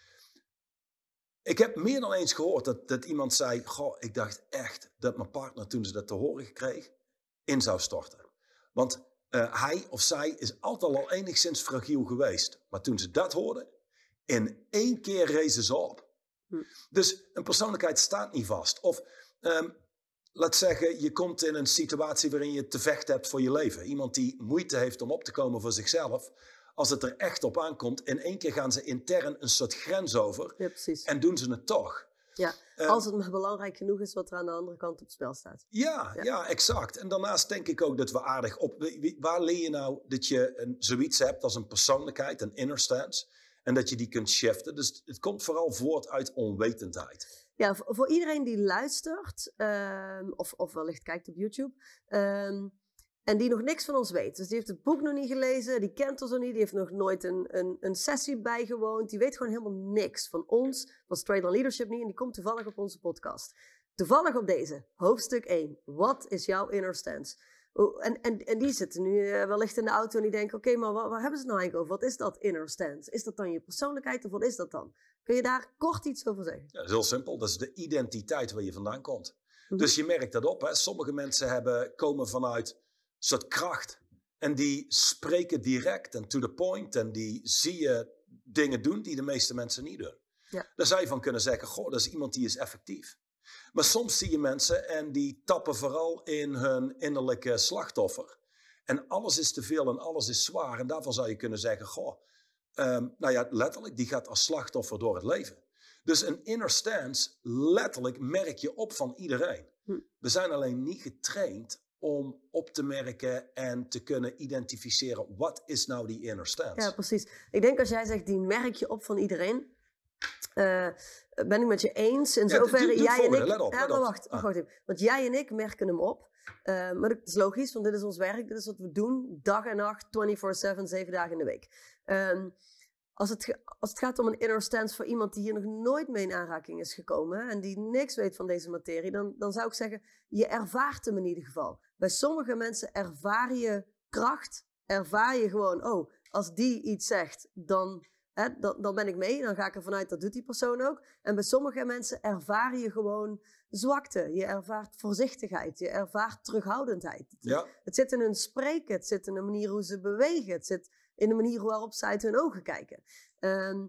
Ik heb meer dan eens gehoord dat, dat iemand zei: Goh, ik dacht echt dat mijn partner toen ze dat te horen kreeg, in zou storten. Want eh, hij of zij is altijd al enigszins fragiel geweest. Maar toen ze dat hoorden, in één keer rezen ze op. Hm. Dus een persoonlijkheid staat niet vast. Of ehm, laat zeggen, je komt in een situatie waarin je te vechten hebt voor je leven. Iemand die moeite heeft om op te komen voor zichzelf. Als het er echt op aankomt, in één keer gaan ze intern een soort grens over Ja, en doen ze het toch. Ja, Eh, Als het maar belangrijk genoeg is wat er aan de andere kant op het spel staat. Ja, Ja. ja. exact. En daarnaast denk ik ook dat we aardig op. Waar leer je nou dat je een, zoiets hebt als een persoonlijkheid, een inner stance, en dat je die kunt shiften? Dus het komt vooral voort uit onwetendheid. Ja, voor, iedereen die luistert, ehm, of, of wellicht kijkt op YouTube, ehm, en die nog niks van ons weet. Dus die heeft het boek nog niet gelezen, die kent ons nog niet, die heeft nog nooit een, een, een sessie bijgewoond. Die weet gewoon helemaal niks van ons, van Straight Leadership niet, en die komt toevallig op onze podcast. Toevallig op deze, hoofdstuk 1. Wat is jouw inner stance? Oh, En, en, en die zitten nu eh, wellicht in de auto en die denken, oké, maar waar, waar hebben ze het nou eigenlijk over? Wat is dat inner stance? Is dat dan je persoonlijkheid of wat is dat dan? Kun je daar kort iets over zeggen? Ja, dat is heel simpel. Dat is de identiteit waar je vandaan komt. Mhm. Dus je merkt dat op. Hè? Sommige mensen hebben, komen vanuit een soort kracht. En die spreken direct en to the point. En die zie je dingen doen die de meeste mensen niet doen. Ja. Daar zou je van kunnen zeggen, goh, dat is iemand die is effectief. Maar soms zie je mensen en die tappen vooral in hun innerlijke slachtoffer. En alles is te veel en alles is zwaar. En daarvan zou je kunnen zeggen, goh, ehm, nou ja, letterlijk, die gaat als slachtoffer door het leven. Dus een inner stance, letterlijk merk je op van iedereen. Hm. We zijn alleen niet getraind om op te merken en te kunnen identificeren wat is nou die inner stance. Ja, precies. Ik denk als jij zegt, die merk je op van iedereen. Eh, ben ik met je eens. In Ja, zoverre doe jij en ik. let op, let wacht, Ah. wacht even. Want jij en ik merken hem op. Eh, maar dat is logisch, want dit is ons werk. Dit is wat we doen. Dag en nacht, 24-7, zeven dagen in de week. Ehm, als, het als het gaat om een inner stance voor iemand die hier nog nooit mee in aanraking is gekomen. en die niks weet van deze materie. Dan, dan zou ik zeggen, je ervaart hem in ieder geval. Bij sommige mensen ervaar je kracht. Ervaar je gewoon, oh, als die iets zegt, dan Hè, dan, dan ben ik mee, dan ga ik ervan uit dat doet die persoon ook. En bij sommige mensen ervaar je gewoon zwakte. Je ervaart voorzichtigheid, je ervaart terughoudendheid. Het, Ja, het zit in hun spreken, het zit in de manier hoe ze bewegen, het zit in de manier waarop ze uit hun ogen kijken. Ehm,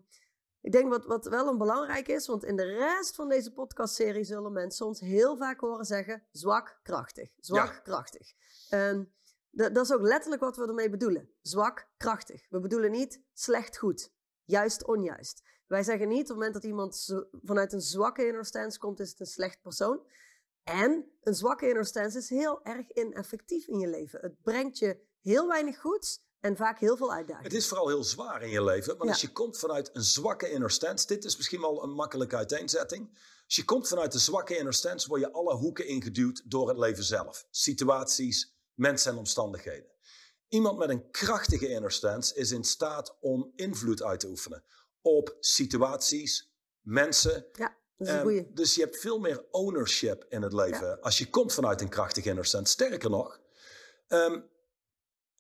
ik denk wat, wat wel een belangrijk is, want in de rest van deze podcastserie zullen mensen ons heel vaak horen zeggen: zwak, krachtig. Zwak, Ja. krachtig. Ehm, dat, dat is ook letterlijk wat we ermee bedoelen. Zwak, krachtig. We bedoelen niet slecht, goed. Juist, onjuist. Wij zeggen niet op het moment dat iemand vanuit een zwakke inner stance komt, is het een slecht persoon. En een zwakke inner stance is heel erg ineffectief in je leven. Het brengt je heel weinig goeds en vaak heel veel uitdagingen. het is vooral heel zwaar in je leven. Maar Ja. als je komt vanuit een zwakke inner stance, dit is misschien wel een makkelijke uiteenzetting. Als je komt vanuit een zwakke inner stance, word je alle hoeken ingeduwd door het leven zelf. Situaties, mensen en omstandigheden. Iemand met een krachtige inner stance is in staat om invloed uit te oefenen op situaties, mensen. Ja, dat is een Ehm, goeie. dus je hebt veel meer ownership in het leven als je komt vanuit een krachtige inner stance. Sterker nog, ehm,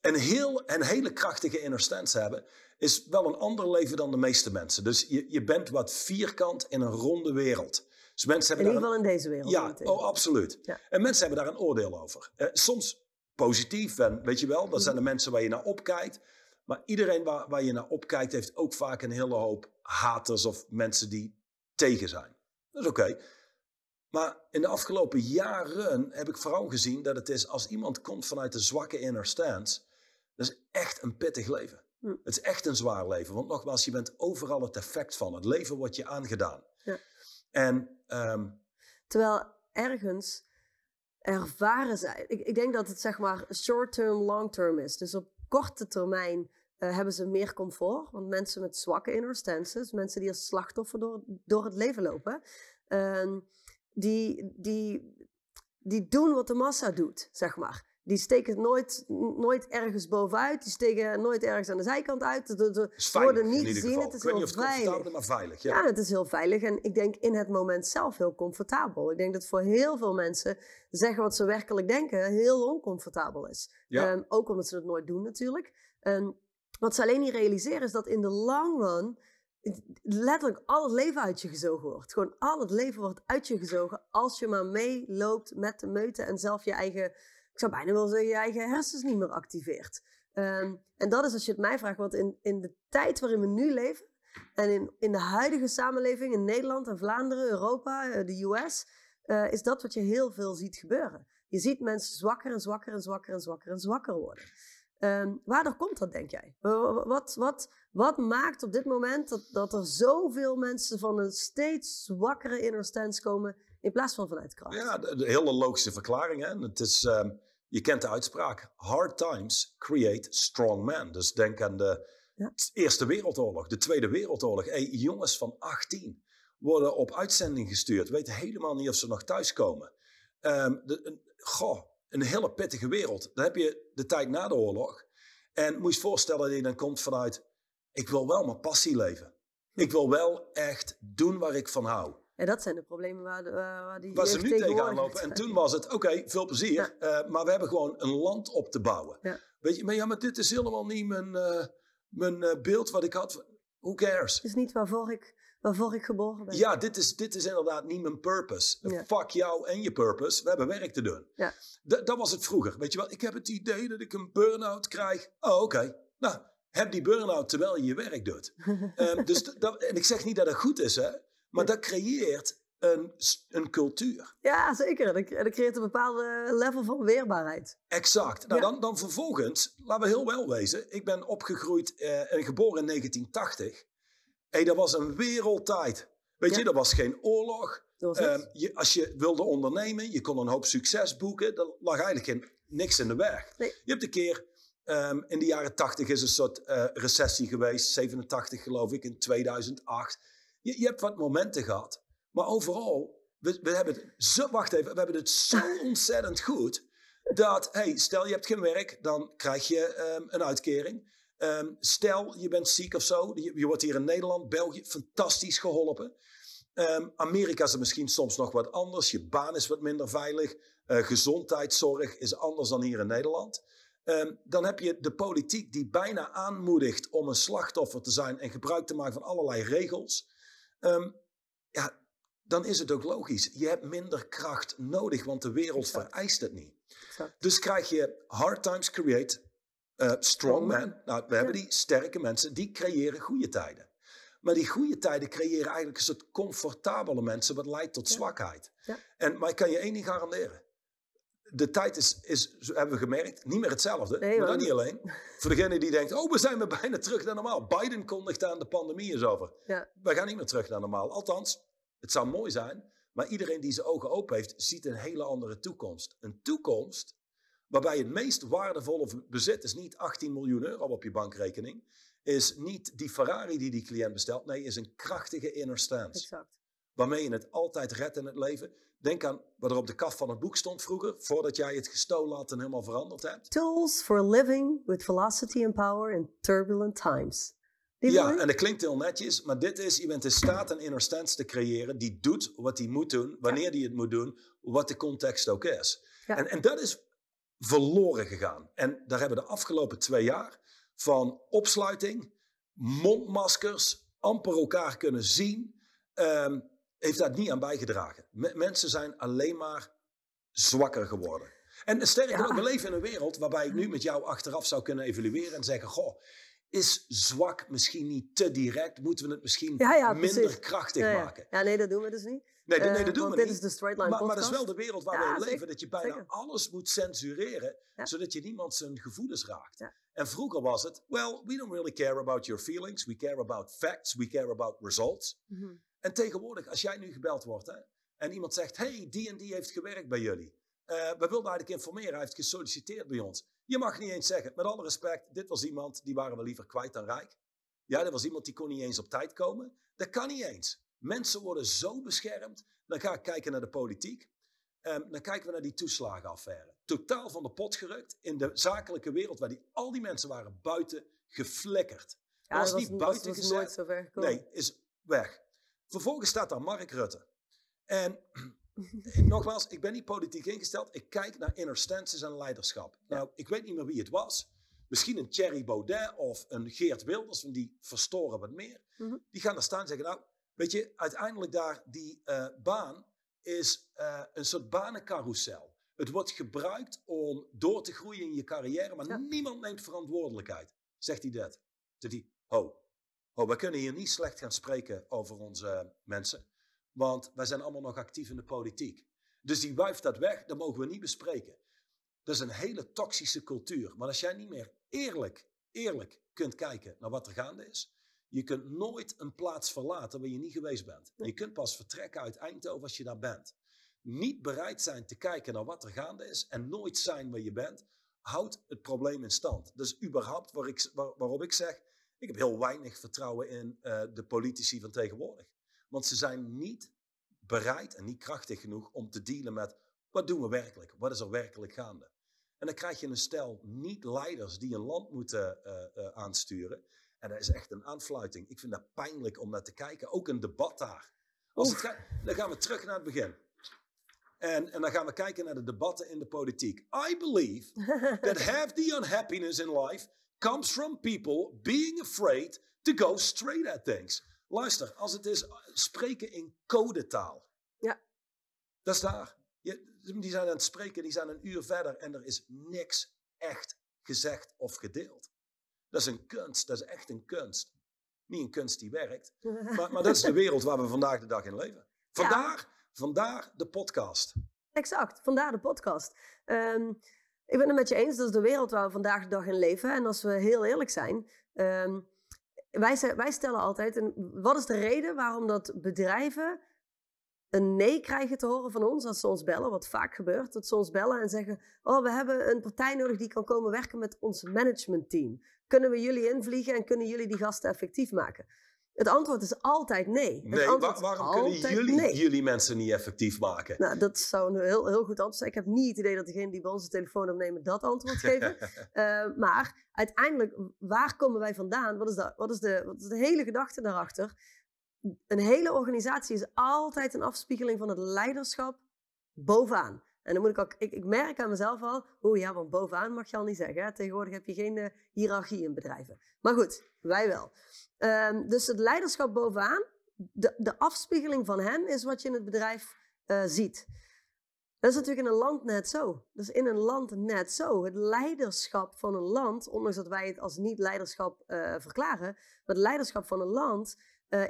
een, heel, een hele krachtige inner stance hebben is wel een ander leven dan de meeste mensen. Dus je, je bent wat vierkant in een ronde wereld. Dus mensen In hebben ieder daar geval in deze wereld. ja, oh, absoluut. Ja. En mensen hebben daar een oordeel over. Eh, soms positief, en weet je wel, dat zijn de mensen waar je naar opkijkt. Maar iedereen waar, waar je naar opkijkt heeft ook vaak een hele hoop haters of mensen die tegen zijn. Dat is oké. Maar in de afgelopen jaren heb ik vooral gezien dat het is als iemand komt vanuit een zwakke inner stance, dat is echt een pittig leven. Het is echt een zwaar leven. Want nogmaals, je bent overal het effect van. Het leven wordt je aangedaan. Ja. En ehm, Terwijl ergens ervaren zij. Ik, ik denk dat het zeg maar short-term, long-term is. Dus op korte termijn eh, hebben ze meer comfort. Want mensen met zwakke inner stances, mensen die als slachtoffer door, door het leven lopen, ehm, die, die, die doen wat de massa doet, zeg maar. Die steken nooit, nooit ergens bovenuit. Die steken nooit ergens aan de zijkant uit. Ze worden niet gezien. Het is heel veilig. maar veilig. Ja. ja. het is heel veilig. En ik denk in het moment zelf heel comfortabel. Ik denk dat voor heel veel mensen zeggen wat ze werkelijk denken heel oncomfortabel is. Ehm, ook omdat ze het nooit doen natuurlijk. Um, wat ze alleen niet realiseren is dat in de long run letterlijk al het leven uit je gezogen wordt. Gewoon al het leven wordt uit je gezogen als je maar meeloopt met de meute en zelf je eigen ik zou bijna wel zeggen, je eigen hersens niet meer activeert. Ehm, en dat is als je het mij vraagt, want in, in de tijd waarin we nu leven, en in, in de huidige samenleving in Nederland en Vlaanderen, Europa, eh, de US, uh, is dat wat je heel veel ziet gebeuren. Je ziet mensen zwakker en zwakker en zwakker en zwakker en zwakker worden. Um, waardoor komt dat, denk jij? Wat, wat, wat maakt op dit moment dat, dat er zoveel mensen van een steeds zwakkere inner stance komen in plaats van vanuit kracht? Ja, de, hele logische verklaring. Hè? Het is, ehm, je kent de uitspraak: hard times create strong men. Dus denk aan de Eerste Wereldoorlog, de Tweede Wereldoorlog. Hey, jongens van 18 worden op uitzending gestuurd, weten helemaal niet of ze nog thuiskomen. Um, de, een, goh, een hele pittige wereld. Dan heb je de tijd na de oorlog. En moet je je voorstellen dat je dan komt vanuit: ik wil wel mijn passie leven. Ik wil wel echt doen waar ik van hou. En dat zijn de problemen waar, de, waar die Waar ze nu tegenaan lopen. En toen was het, oké, veel plezier. Eh, maar we hebben gewoon een land op te bouwen. Ja. Weet je, maar ja, maar dit is helemaal niet mijn, uh, mijn uh, beeld wat ik had. Who cares? Het is niet waarvoor ik, waarvoor ik geboren ben. Ja, dit is, dit is inderdaad niet mijn purpose. Fuck jou en je purpose. We hebben werk te doen. Ja. dat was het vroeger. Weet je wel, ik heb het idee dat ik een burn-out krijg. Oh, oké. Nou, heb die burn-out terwijl je je werk doet. um, dus dat, en ik zeg niet dat het goed is, hè. Maar dat creëert een, een cultuur. Ja, zeker. Dat, dat creëert een bepaalde level van weerbaarheid. Exact. Nou, dan, dan vervolgens, laten we heel wel wezen. Ik ben opgegroeid eh, en geboren in 1980. Hey, dat was een wereldtijd. Weet je, er was geen oorlog. Um, je, als je wilde ondernemen, je kon een hoop succes boeken. Er lag eigenlijk geen, niks in de weg. Je hebt een keer, um, in de jaren 80 is een soort uh, recessie geweest. 87 geloof ik, in 2008. Je, je hebt wat momenten gehad. Maar overal, we, we hebben het zo, wacht even, we hebben het zo ontzettend goed. Dat, hey, stel je hebt geen werk, dan krijg je um, een uitkering. Um, stel je bent ziek of zo, je, wordt hier in Nederland, België, fantastisch geholpen. Um, Amerika is er misschien soms nog wat anders. Je baan is wat minder veilig. Uh, gezondheidszorg is anders dan hier in Nederland. Dan heb je de politiek die bijna aanmoedigt om een slachtoffer te zijn en gebruik te maken van allerlei regels. Um, ja, dan is het ook logisch. Je hebt minder kracht nodig, want de wereld vereist het niet. Exact. Dus krijg je hard times create uh, strong men. Nou, we hebben die sterke mensen, die creëren goede tijden. Maar die goede tijden creëren eigenlijk een soort comfortabele mensen, wat leidt tot zwakheid. Ja. En, maar ik kan je één ding garanderen. De tijd is, is, hebben we gemerkt, niet meer hetzelfde. Nee, maar dat niet alleen. Voor degene die denkt, oh, we zijn weer bijna terug naar normaal. Biden kondigt aan, de pandemie is over. Ja. We gaan niet meer terug naar normaal. Althans, het zou mooi zijn, maar iedereen die zijn ogen open heeft, ziet een hele andere toekomst. Een toekomst waarbij het meest waardevolle bezit is niet 18 miljoen euro op je bankrekening, is niet die Ferrari die die cliënt bestelt, nee, is een krachtige inner stance. Exact. Waarmee je het altijd redt in het leven. Denk aan wat er op de kaf van het boek stond vroeger, voordat jij het gestolen had en helemaal veranderd hebt. Tools for living with velocity and power in turbulent times ja, en dat klinkt heel netjes, maar dit is, je bent in staat een inner stance te creëren die doet wat hij moet doen, wanneer hij het moet doen, wat de context ook is. En, en dat is verloren gegaan. En daar hebben we de afgelopen twee jaar van opsluiting, mondmaskers, amper elkaar kunnen zien, um, heeft dat niet aan bijgedragen. mensen zijn alleen maar zwakker geworden. En sterker nog, we leven in een wereld waarbij ik nu met jou achteraf zou kunnen evalueren en zeggen: Goh, is zwak misschien niet te direct? Moeten we het misschien minder krachtig maken? Ja, nee, dat doen we dus niet. Nee, nee, dat uh, doen we dit niet. is de straight line maar, maar, dat is wel de wereld waar we in leven. Dat je bijna alles moet censureren, zodat je niemand zijn gevoelens raakt. En vroeger was het, well, we don't really care about your feelings. We care about facts. We care about results. Mhm. En tegenwoordig, als jij nu gebeld wordt hè, en iemand zegt, hey, die en die heeft gewerkt bij jullie. Uh, we wilden eigenlijk informeren, hij heeft gesolliciteerd bij ons. Je mag niet eens zeggen, met alle respect, dit was iemand die waren we liever kwijt dan rijk. Ja, dit was iemand die kon niet eens op tijd komen. Dat kan niet eens. Mensen worden zo beschermd. Dan ga ik kijken naar de politiek. Ehm, dan kijken we naar die toeslagenaffaire. Totaal van de pot gerukt in de zakelijke wereld, waar die, al die mensen waren buiten geflikkerd. Ja, was dat niet was, buiten was gezet. nooit zo ver gekomen. Nee, is weg. Vervolgens staat daar Mark Rutte. En nogmaals, ik ben niet politiek ingesteld. Ik kijk naar inner stances en leiderschap. Nou, ik weet niet meer wie het was. Misschien een Thierry Baudet of een Geert Wilders, want die verstoren wat meer. Mhm. Die gaan daar staan en zeggen, nou, weet je, uiteindelijk daar die eh, baan is eh, een soort banencarousel. Het wordt gebruikt om door te groeien in je carrière, maar Ja. niemand neemt verantwoordelijkheid. Zegt hij dat? Zegt hij, ho, ho, we kunnen hier niet slecht gaan spreken over onze mensen, want wij zijn allemaal nog actief in de politiek. Dus die wuift dat weg, dat mogen we niet bespreken. Dat is een hele toxische cultuur. Maar als jij niet meer eerlijk, eerlijk kunt kijken naar wat er gaande is, je kunt nooit een plaats verlaten waar je niet geweest bent. Je kunt pas vertrekken uit Eindhoven als je daar bent. Niet bereid zijn te kijken naar wat er gaande is en nooit zijn waar je bent, houdt het probleem in stand. Dus überhaupt ik, waar, waarop ik zeg, ik heb heel weinig vertrouwen in eh, de politici van tegenwoordig. Want ze zijn niet bereid en niet krachtig genoeg om te dealen met wat doen we werkelijk? Wat is er werkelijk gaande? En dan krijg je een stel niet-leiders die een land moeten eh, eh, aansturen. En dat is echt een aanfluiting. Ik vind dat pijnlijk om naar te kijken. Ook een debat daar. Als het ga- dan gaan we terug naar het begin. En, en dan gaan we kijken naar de debatten in de politiek. I believe that half the unhappiness in life comes from people being afraid to go straight at things. Luister, als het is eh, spreken in codetaal. Ja. Dat is daar. Je- die zijn aan het spreken, die zijn een uur verder en er is niks echt gezegd of gedeeld. Dat is een kunst, dat is echt een kunst. Niet een kunst die werkt, maar, maar dat is de wereld waar we vandaag de dag in leven. Vandaar, vandaar de podcast. Exact, vandaar de podcast. Ehm, ik ben het met je eens, dat is de wereld waar we vandaag de dag in leven. En als we heel eerlijk zijn, ehm, wij, wij stellen altijd, en wat is de reden waarom dat bedrijven een nee krijgen te horen van ons als ze ons bellen, wat vaak gebeurt, dat ze ons bellen en zeggen, oh, we hebben een partij nodig die kan komen werken met ons managementteam. Kunnen we jullie invliegen en kunnen jullie die gasten effectief maken? Het antwoord is altijd nee. Het Nee, waarom kunnen jullie nee. jullie mensen niet effectief maken? Nou, dat zou een heel, heel goed antwoord zijn. Ik heb niet het idee dat degene die bij onze telefoon opnemen dat antwoord geven. Eh, maar uiteindelijk, waar komen wij vandaan? Wat is, de, wat, is de, wat is de hele gedachte daarachter? Een hele organisatie is altijd een afspiegeling van het leiderschap bovenaan. En dan moet ik ook, ik, ik merk aan mezelf al, oeh ja, want bovenaan mag je al niet zeggen. Hè? Tegenwoordig heb je geen eh, hiërarchie in bedrijven. Maar goed, wij wel. Ehm, dus het leiderschap bovenaan, de, de afspiegeling van hen is wat je in het bedrijf eh, ziet. Dat is natuurlijk in een land net zo. Dus in een land net zo. Het leiderschap van een land, ondanks dat wij het als niet-leiderschap eh, verklaren, het leiderschap van een land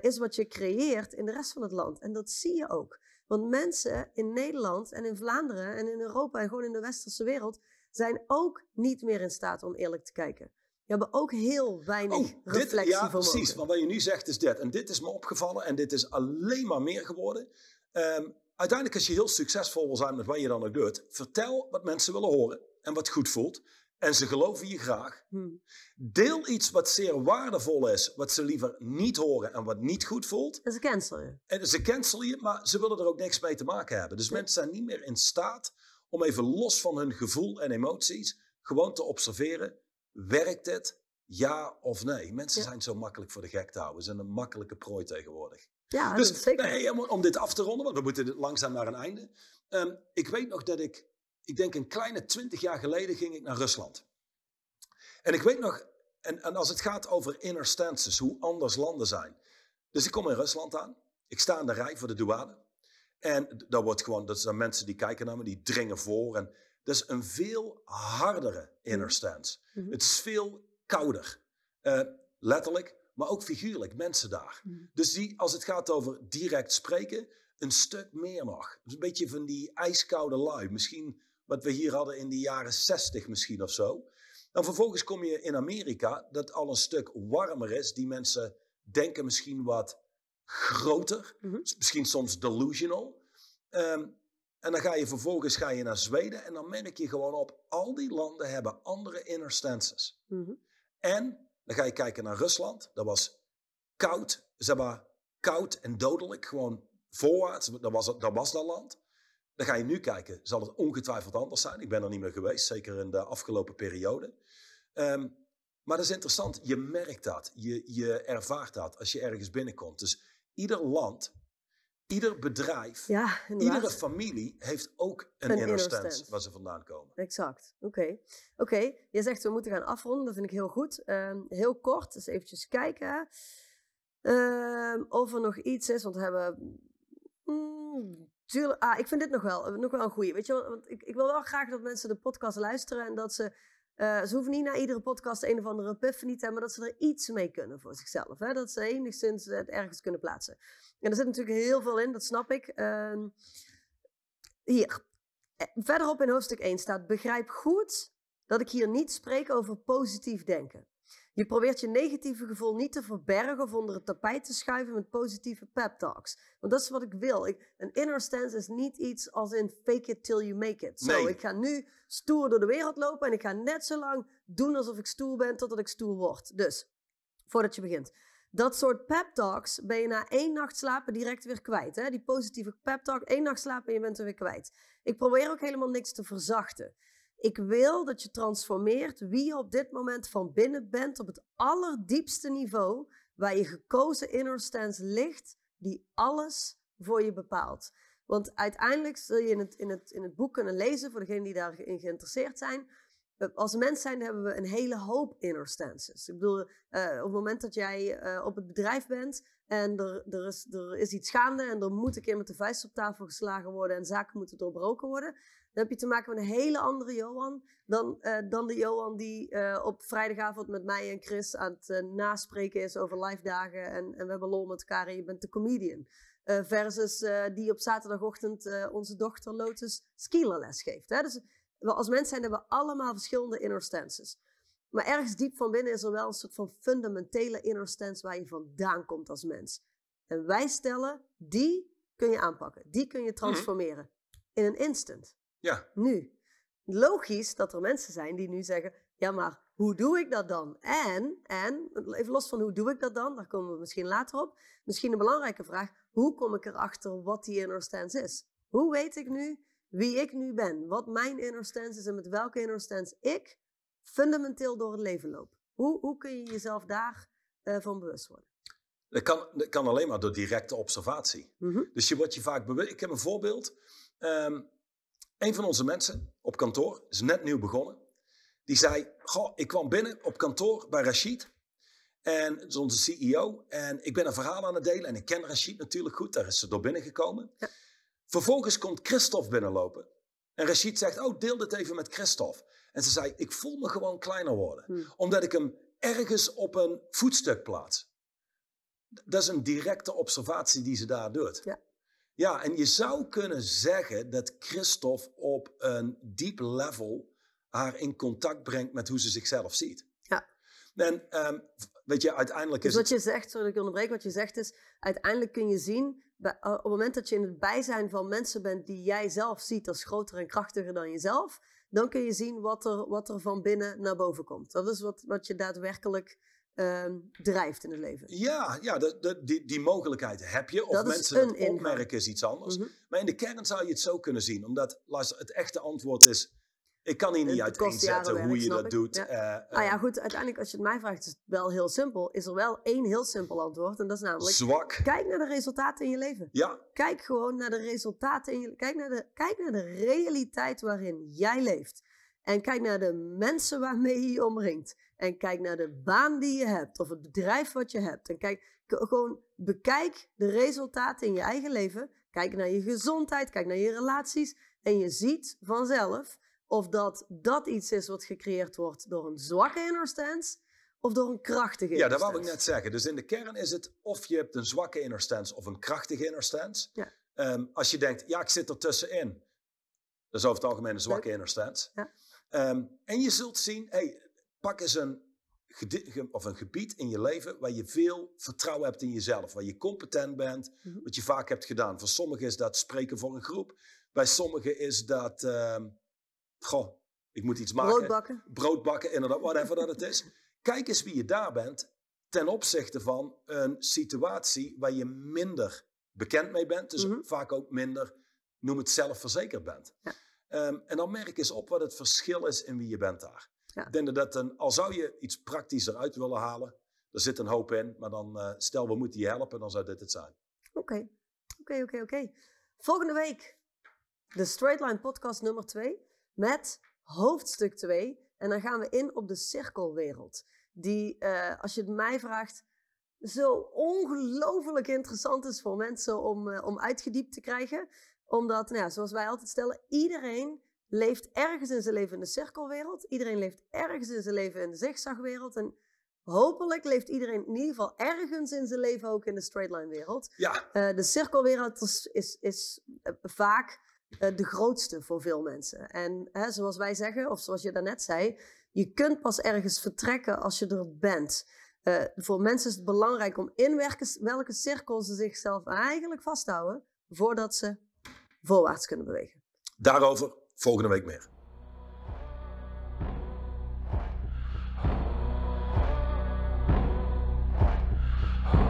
is wat je creëert in de rest van het land. En dat zie je ook. Want mensen in Nederland en in Vlaanderen en in Europa en gewoon in de westerse wereld zijn ook niet meer in staat om eerlijk te kijken. Die hebben ook heel weinig Oh, dit, reflectie ja, vermogen. precies. Maar wat je nu zegt is dit. En dit is me opgevallen en dit is alleen maar meer geworden. Ehm, uiteindelijk, als je heel succesvol wil zijn met wat je dan ook doet, vertel wat mensen willen horen en wat goed voelt. En ze geloven je graag. Hm. Deel iets wat zeer waardevol is, wat ze liever niet horen en wat niet goed voelt. En ze cancelen. En ze cancelen je, maar ze willen er ook niks mee te maken hebben. Dus Nee. mensen zijn niet meer in staat om even los van hun gevoel en emoties gewoon te observeren. Werkt het? Ja of nee? Mensen Ja. zijn zo makkelijk voor de gek te houden. Ze zijn een makkelijke prooi tegenwoordig. Ja, dus zeker. nee, om, om dit af te ronden, want we moeten langzaam naar een einde. Ehm, ik weet nog dat ik, ik denk een kleine twintig jaar geleden ging ik naar Rusland. En ik weet nog, en, en als het gaat over inner stances, hoe anders landen zijn. Dus ik kom in Rusland aan. Ik sta in de rij voor de douane. En dat wordt gewoon, dat zijn mensen die kijken naar me, die dringen voor. En dat is een veel hardere inner stance. Mhm. Het is veel kouder. Eh, letterlijk, maar ook figuurlijk, mensen daar. Mhm. Dus die, als het gaat over direct spreken, een stuk meer nog. Dus een beetje van die ijskoude lui. Misschien wat we hier hadden in de jaren 60 misschien of zo. En vervolgens kom je in Amerika, dat al een stuk warmer is. Die mensen denken misschien wat groter. Mhm. Misschien soms delusional. Ehm, en dan ga je vervolgens ga je naar Zweden en dan merk je gewoon op, al die landen hebben andere inner stances. Mhm. En dan ga je kijken naar Rusland. Dat was koud, zeg maar, koud en dodelijk. Gewoon voorwaarts, dat was, dat was dat land. Dan ga je nu kijken, zal het ongetwijfeld anders zijn. Ik ben er niet meer geweest, zeker in de afgelopen periode. Ehm, maar dat is interessant, je merkt dat, je, je ervaart dat als je ergens binnenkomt. Dus ieder land, ieder bedrijf, Ja, iedere familie heeft ook een, Een inner waar ze vandaan komen. Exact. Oké. Oké, je zegt we moeten gaan afronden. Dat vind ik heel goed. Ehm, heel kort, dus eventjes kijken. Ehm, of er nog iets is, want we hebben... Mm, tuurlijk, ah, ik vind dit nog wel, nog wel een goeie. Weet je want ik, ik wil wel graag dat mensen de podcast luisteren en dat ze... eh, ze hoeven niet na iedere podcast een of andere epiphany te hebben, maar dat ze er iets mee kunnen voor zichzelf. Hè? Dat ze enigszins het ergens kunnen plaatsen. En er zit natuurlijk heel veel in, dat snap ik. Ehm, hier, eh, Verderop in hoofdstuk 1 staat: Begrijp goed dat ik hier niet spreek over positief denken. Je probeert je negatieve gevoel niet te verbergen of onder het tapijt te schuiven met positieve pep talks. Want dat is wat ik wil. Ik, een inner stance is niet iets als in fake it till you make it. Zo, Nee. ik ga nu stoer door de wereld lopen en ik ga net zo lang doen alsof ik stoer ben totdat ik stoer word. Dus, voordat je begint. Dat soort pep talks ben je na één nacht slapen direct weer kwijt. Hè? Die positieve pep talk, één nacht slapen en je bent er weer kwijt. Ik probeer ook helemaal niks te verzachten. Ik wil dat je transformeert wie je op dit moment van binnen bent op het allerdiepste niveau waar je gekozen inner stance ligt, die alles voor je bepaalt. Want uiteindelijk zul je in het, in het, in het boek kunnen lezen, voor degenen die daarin geïnteresseerd zijn, eh, als mens zijn hebben we een hele hoop inner stances. Ik bedoel, eh, op het moment dat jij eh, op het bedrijf bent en er, er, is, er is iets gaande en er moet een keer met de vuist op tafel geslagen worden en zaken moeten doorbroken worden, dan heb je te maken met een hele andere Johan dan, eh, dan de Johan die eh, op vrijdagavond met mij en Chris aan het eh, naspreken is over live dagen en, en we hebben lol met elkaar en je bent de comedian. Versus die op zaterdagochtend onze dochter Lotus skielerles geeft. Hè? Dus we als mens zijn hebben we allemaal verschillende inner stances. Maar ergens diep van binnen is er wel een soort van fundamentele inner stance waar je vandaan komt als mens. En wij stellen, die kun je aanpakken. Die kun je transformeren. In een instant. Ja, Nu. Logisch dat er mensen zijn die nu zeggen, ja maar hoe doe ik dat dan? En, en, even los van hoe doe ik dat dan, daar komen we misschien later op. Misschien een belangrijke vraag, hoe kom ik erachter wat die inner stance is? Hoe weet ik nu wie ik nu ben? Wat mijn inner stance is en met welke inner stance ik fundamenteel door het leven loop? Hoe, hoe kun je jezelf daar eh, van bewust worden? dat kan, dat kan alleen maar door directe observatie. Mhm. Dus je wordt je vaak bewust. Ik heb een voorbeeld. Ehm een van onze mensen op kantoor is net nieuw begonnen. Die zei: Goh, ik kwam binnen op kantoor bij Rashid. En dat is onze CEO. En ik ben een verhaal aan het delen. En ik ken Rashid natuurlijk goed. Daar is ze door binnengekomen. Ja. Vervolgens komt Christophe binnenlopen. En Rashid zegt: Oh, deel dit even met Christophe. En ze zei: Ik voel me gewoon kleiner worden. Hmm. Omdat ik hem ergens op een voetstuk plaats. Dat is een directe observatie die ze daar doet. Ja. Ja, en je zou kunnen zeggen dat Christophe op een diep level haar in contact brengt met hoe ze zichzelf ziet. Ja. En ehm, weet je, uiteindelijk Dus is wat het... je zegt, sorry dat ik onderbreek, wat je zegt is, uiteindelijk kun je zien, bij- op het moment dat je in het bijzijn van mensen bent die jij zelf ziet als groter en krachtiger dan jezelf, dan kun je zien wat er, wat er van binnen naar boven komt. Dat is wat, wat je daadwerkelijk ehm, drijft in het leven. Ja, ja de, de, die, die mogelijkheid heb je. Of Dat mensen het ingang. opmerken is iets anders. Mhm. Maar in de kern zou je het zo kunnen zien. Omdat, luister, het echte antwoord is... Ik kan hier niet uiteenzetten hoe je dat ik. doet. Ja. eh, Ah ja, eh, goed, uiteindelijk als je het mij vraagt, is het wel heel simpel. Is er wel één heel simpel antwoord en dat is namelijk, zwak. kijk naar de resultaten in je leven. Ja, Kijk gewoon naar de resultaten in je kijk naar de, kijk naar de realiteit waarin jij leeft. En kijk naar de mensen waarmee je je omringt. En kijk naar de baan die je hebt of het bedrijf wat je hebt. En kijk gewoon bekijk de resultaten in je eigen leven. Kijk naar je gezondheid, kijk naar je relaties en je ziet vanzelf of dat dat iets is wat gecreëerd wordt door een zwakke inner stance of door een krachtige Ja, inner dat wou ik net zeggen. Dus in de kern is het of je hebt een zwakke inner stance of een krachtige inner stance. Ja. Ehm, als je denkt, ja, ik zit er tussenin. Dat is over het algemeen een zwakke inner stance. Ja. Ehm, en je zult zien, hey, pak eens een, of een gebied in je leven waar je veel vertrouwen hebt in jezelf. Waar je competent bent, Mhm. wat je vaak hebt gedaan. Voor sommigen is dat spreken voor een groep. Bij sommigen is dat, ehm, goh, ik moet iets maken Brood bakken. brood bakken, inderdaad, whatever dat het is. Kijk eens wie je daar bent ten opzichte van een situatie waar je minder bekend mee bent. Dus Mhm. vaak ook minder noem het zelfverzekerd bent. Ja. Ehm, en dan merk eens op wat het verschil is in wie je bent daar. Ja. Ik denk dat een, al zou je iets praktisch eruit willen halen, er zit een hoop in, maar dan eh, stel we moeten je helpen, dan zou dit het zijn. Oké, oké, oké, oké. Volgende week de Straight Line podcast nummer 2 met hoofdstuk 2. En dan gaan we in op de cirkelwereld. Die, eh, als je het mij vraagt, zo ongelooflijk interessant is voor mensen om, eh, om uitgediept te krijgen. Omdat, nou ja, zoals wij altijd stellen, iedereen leeft ergens in zijn leven in de cirkelwereld. Iedereen leeft ergens in zijn leven in de zigzagwereld. En hopelijk leeft iedereen in ieder geval ergens in zijn leven ook in de straight line wereld. Ja, Eh, de cirkelwereld is, is, is eh, vaak eh, de grootste voor veel mensen. En hè, zoals wij zeggen, of zoals je daarnet zei, je kunt pas ergens vertrekken als je er bent. Voor mensen is het belangrijk om in welke, welke cirkel ze zichzelf eigenlijk vasthouden, voordat ze voorwaarts kunnen bewegen. daarover volgende week meer.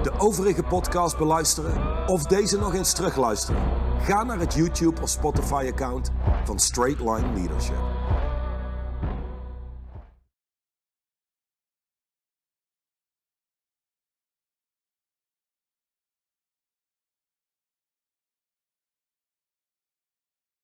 De overige podcast beluisteren of deze nog eens terugluisteren? Ga naar het YouTube of Spotify account van Straight Line Leadership.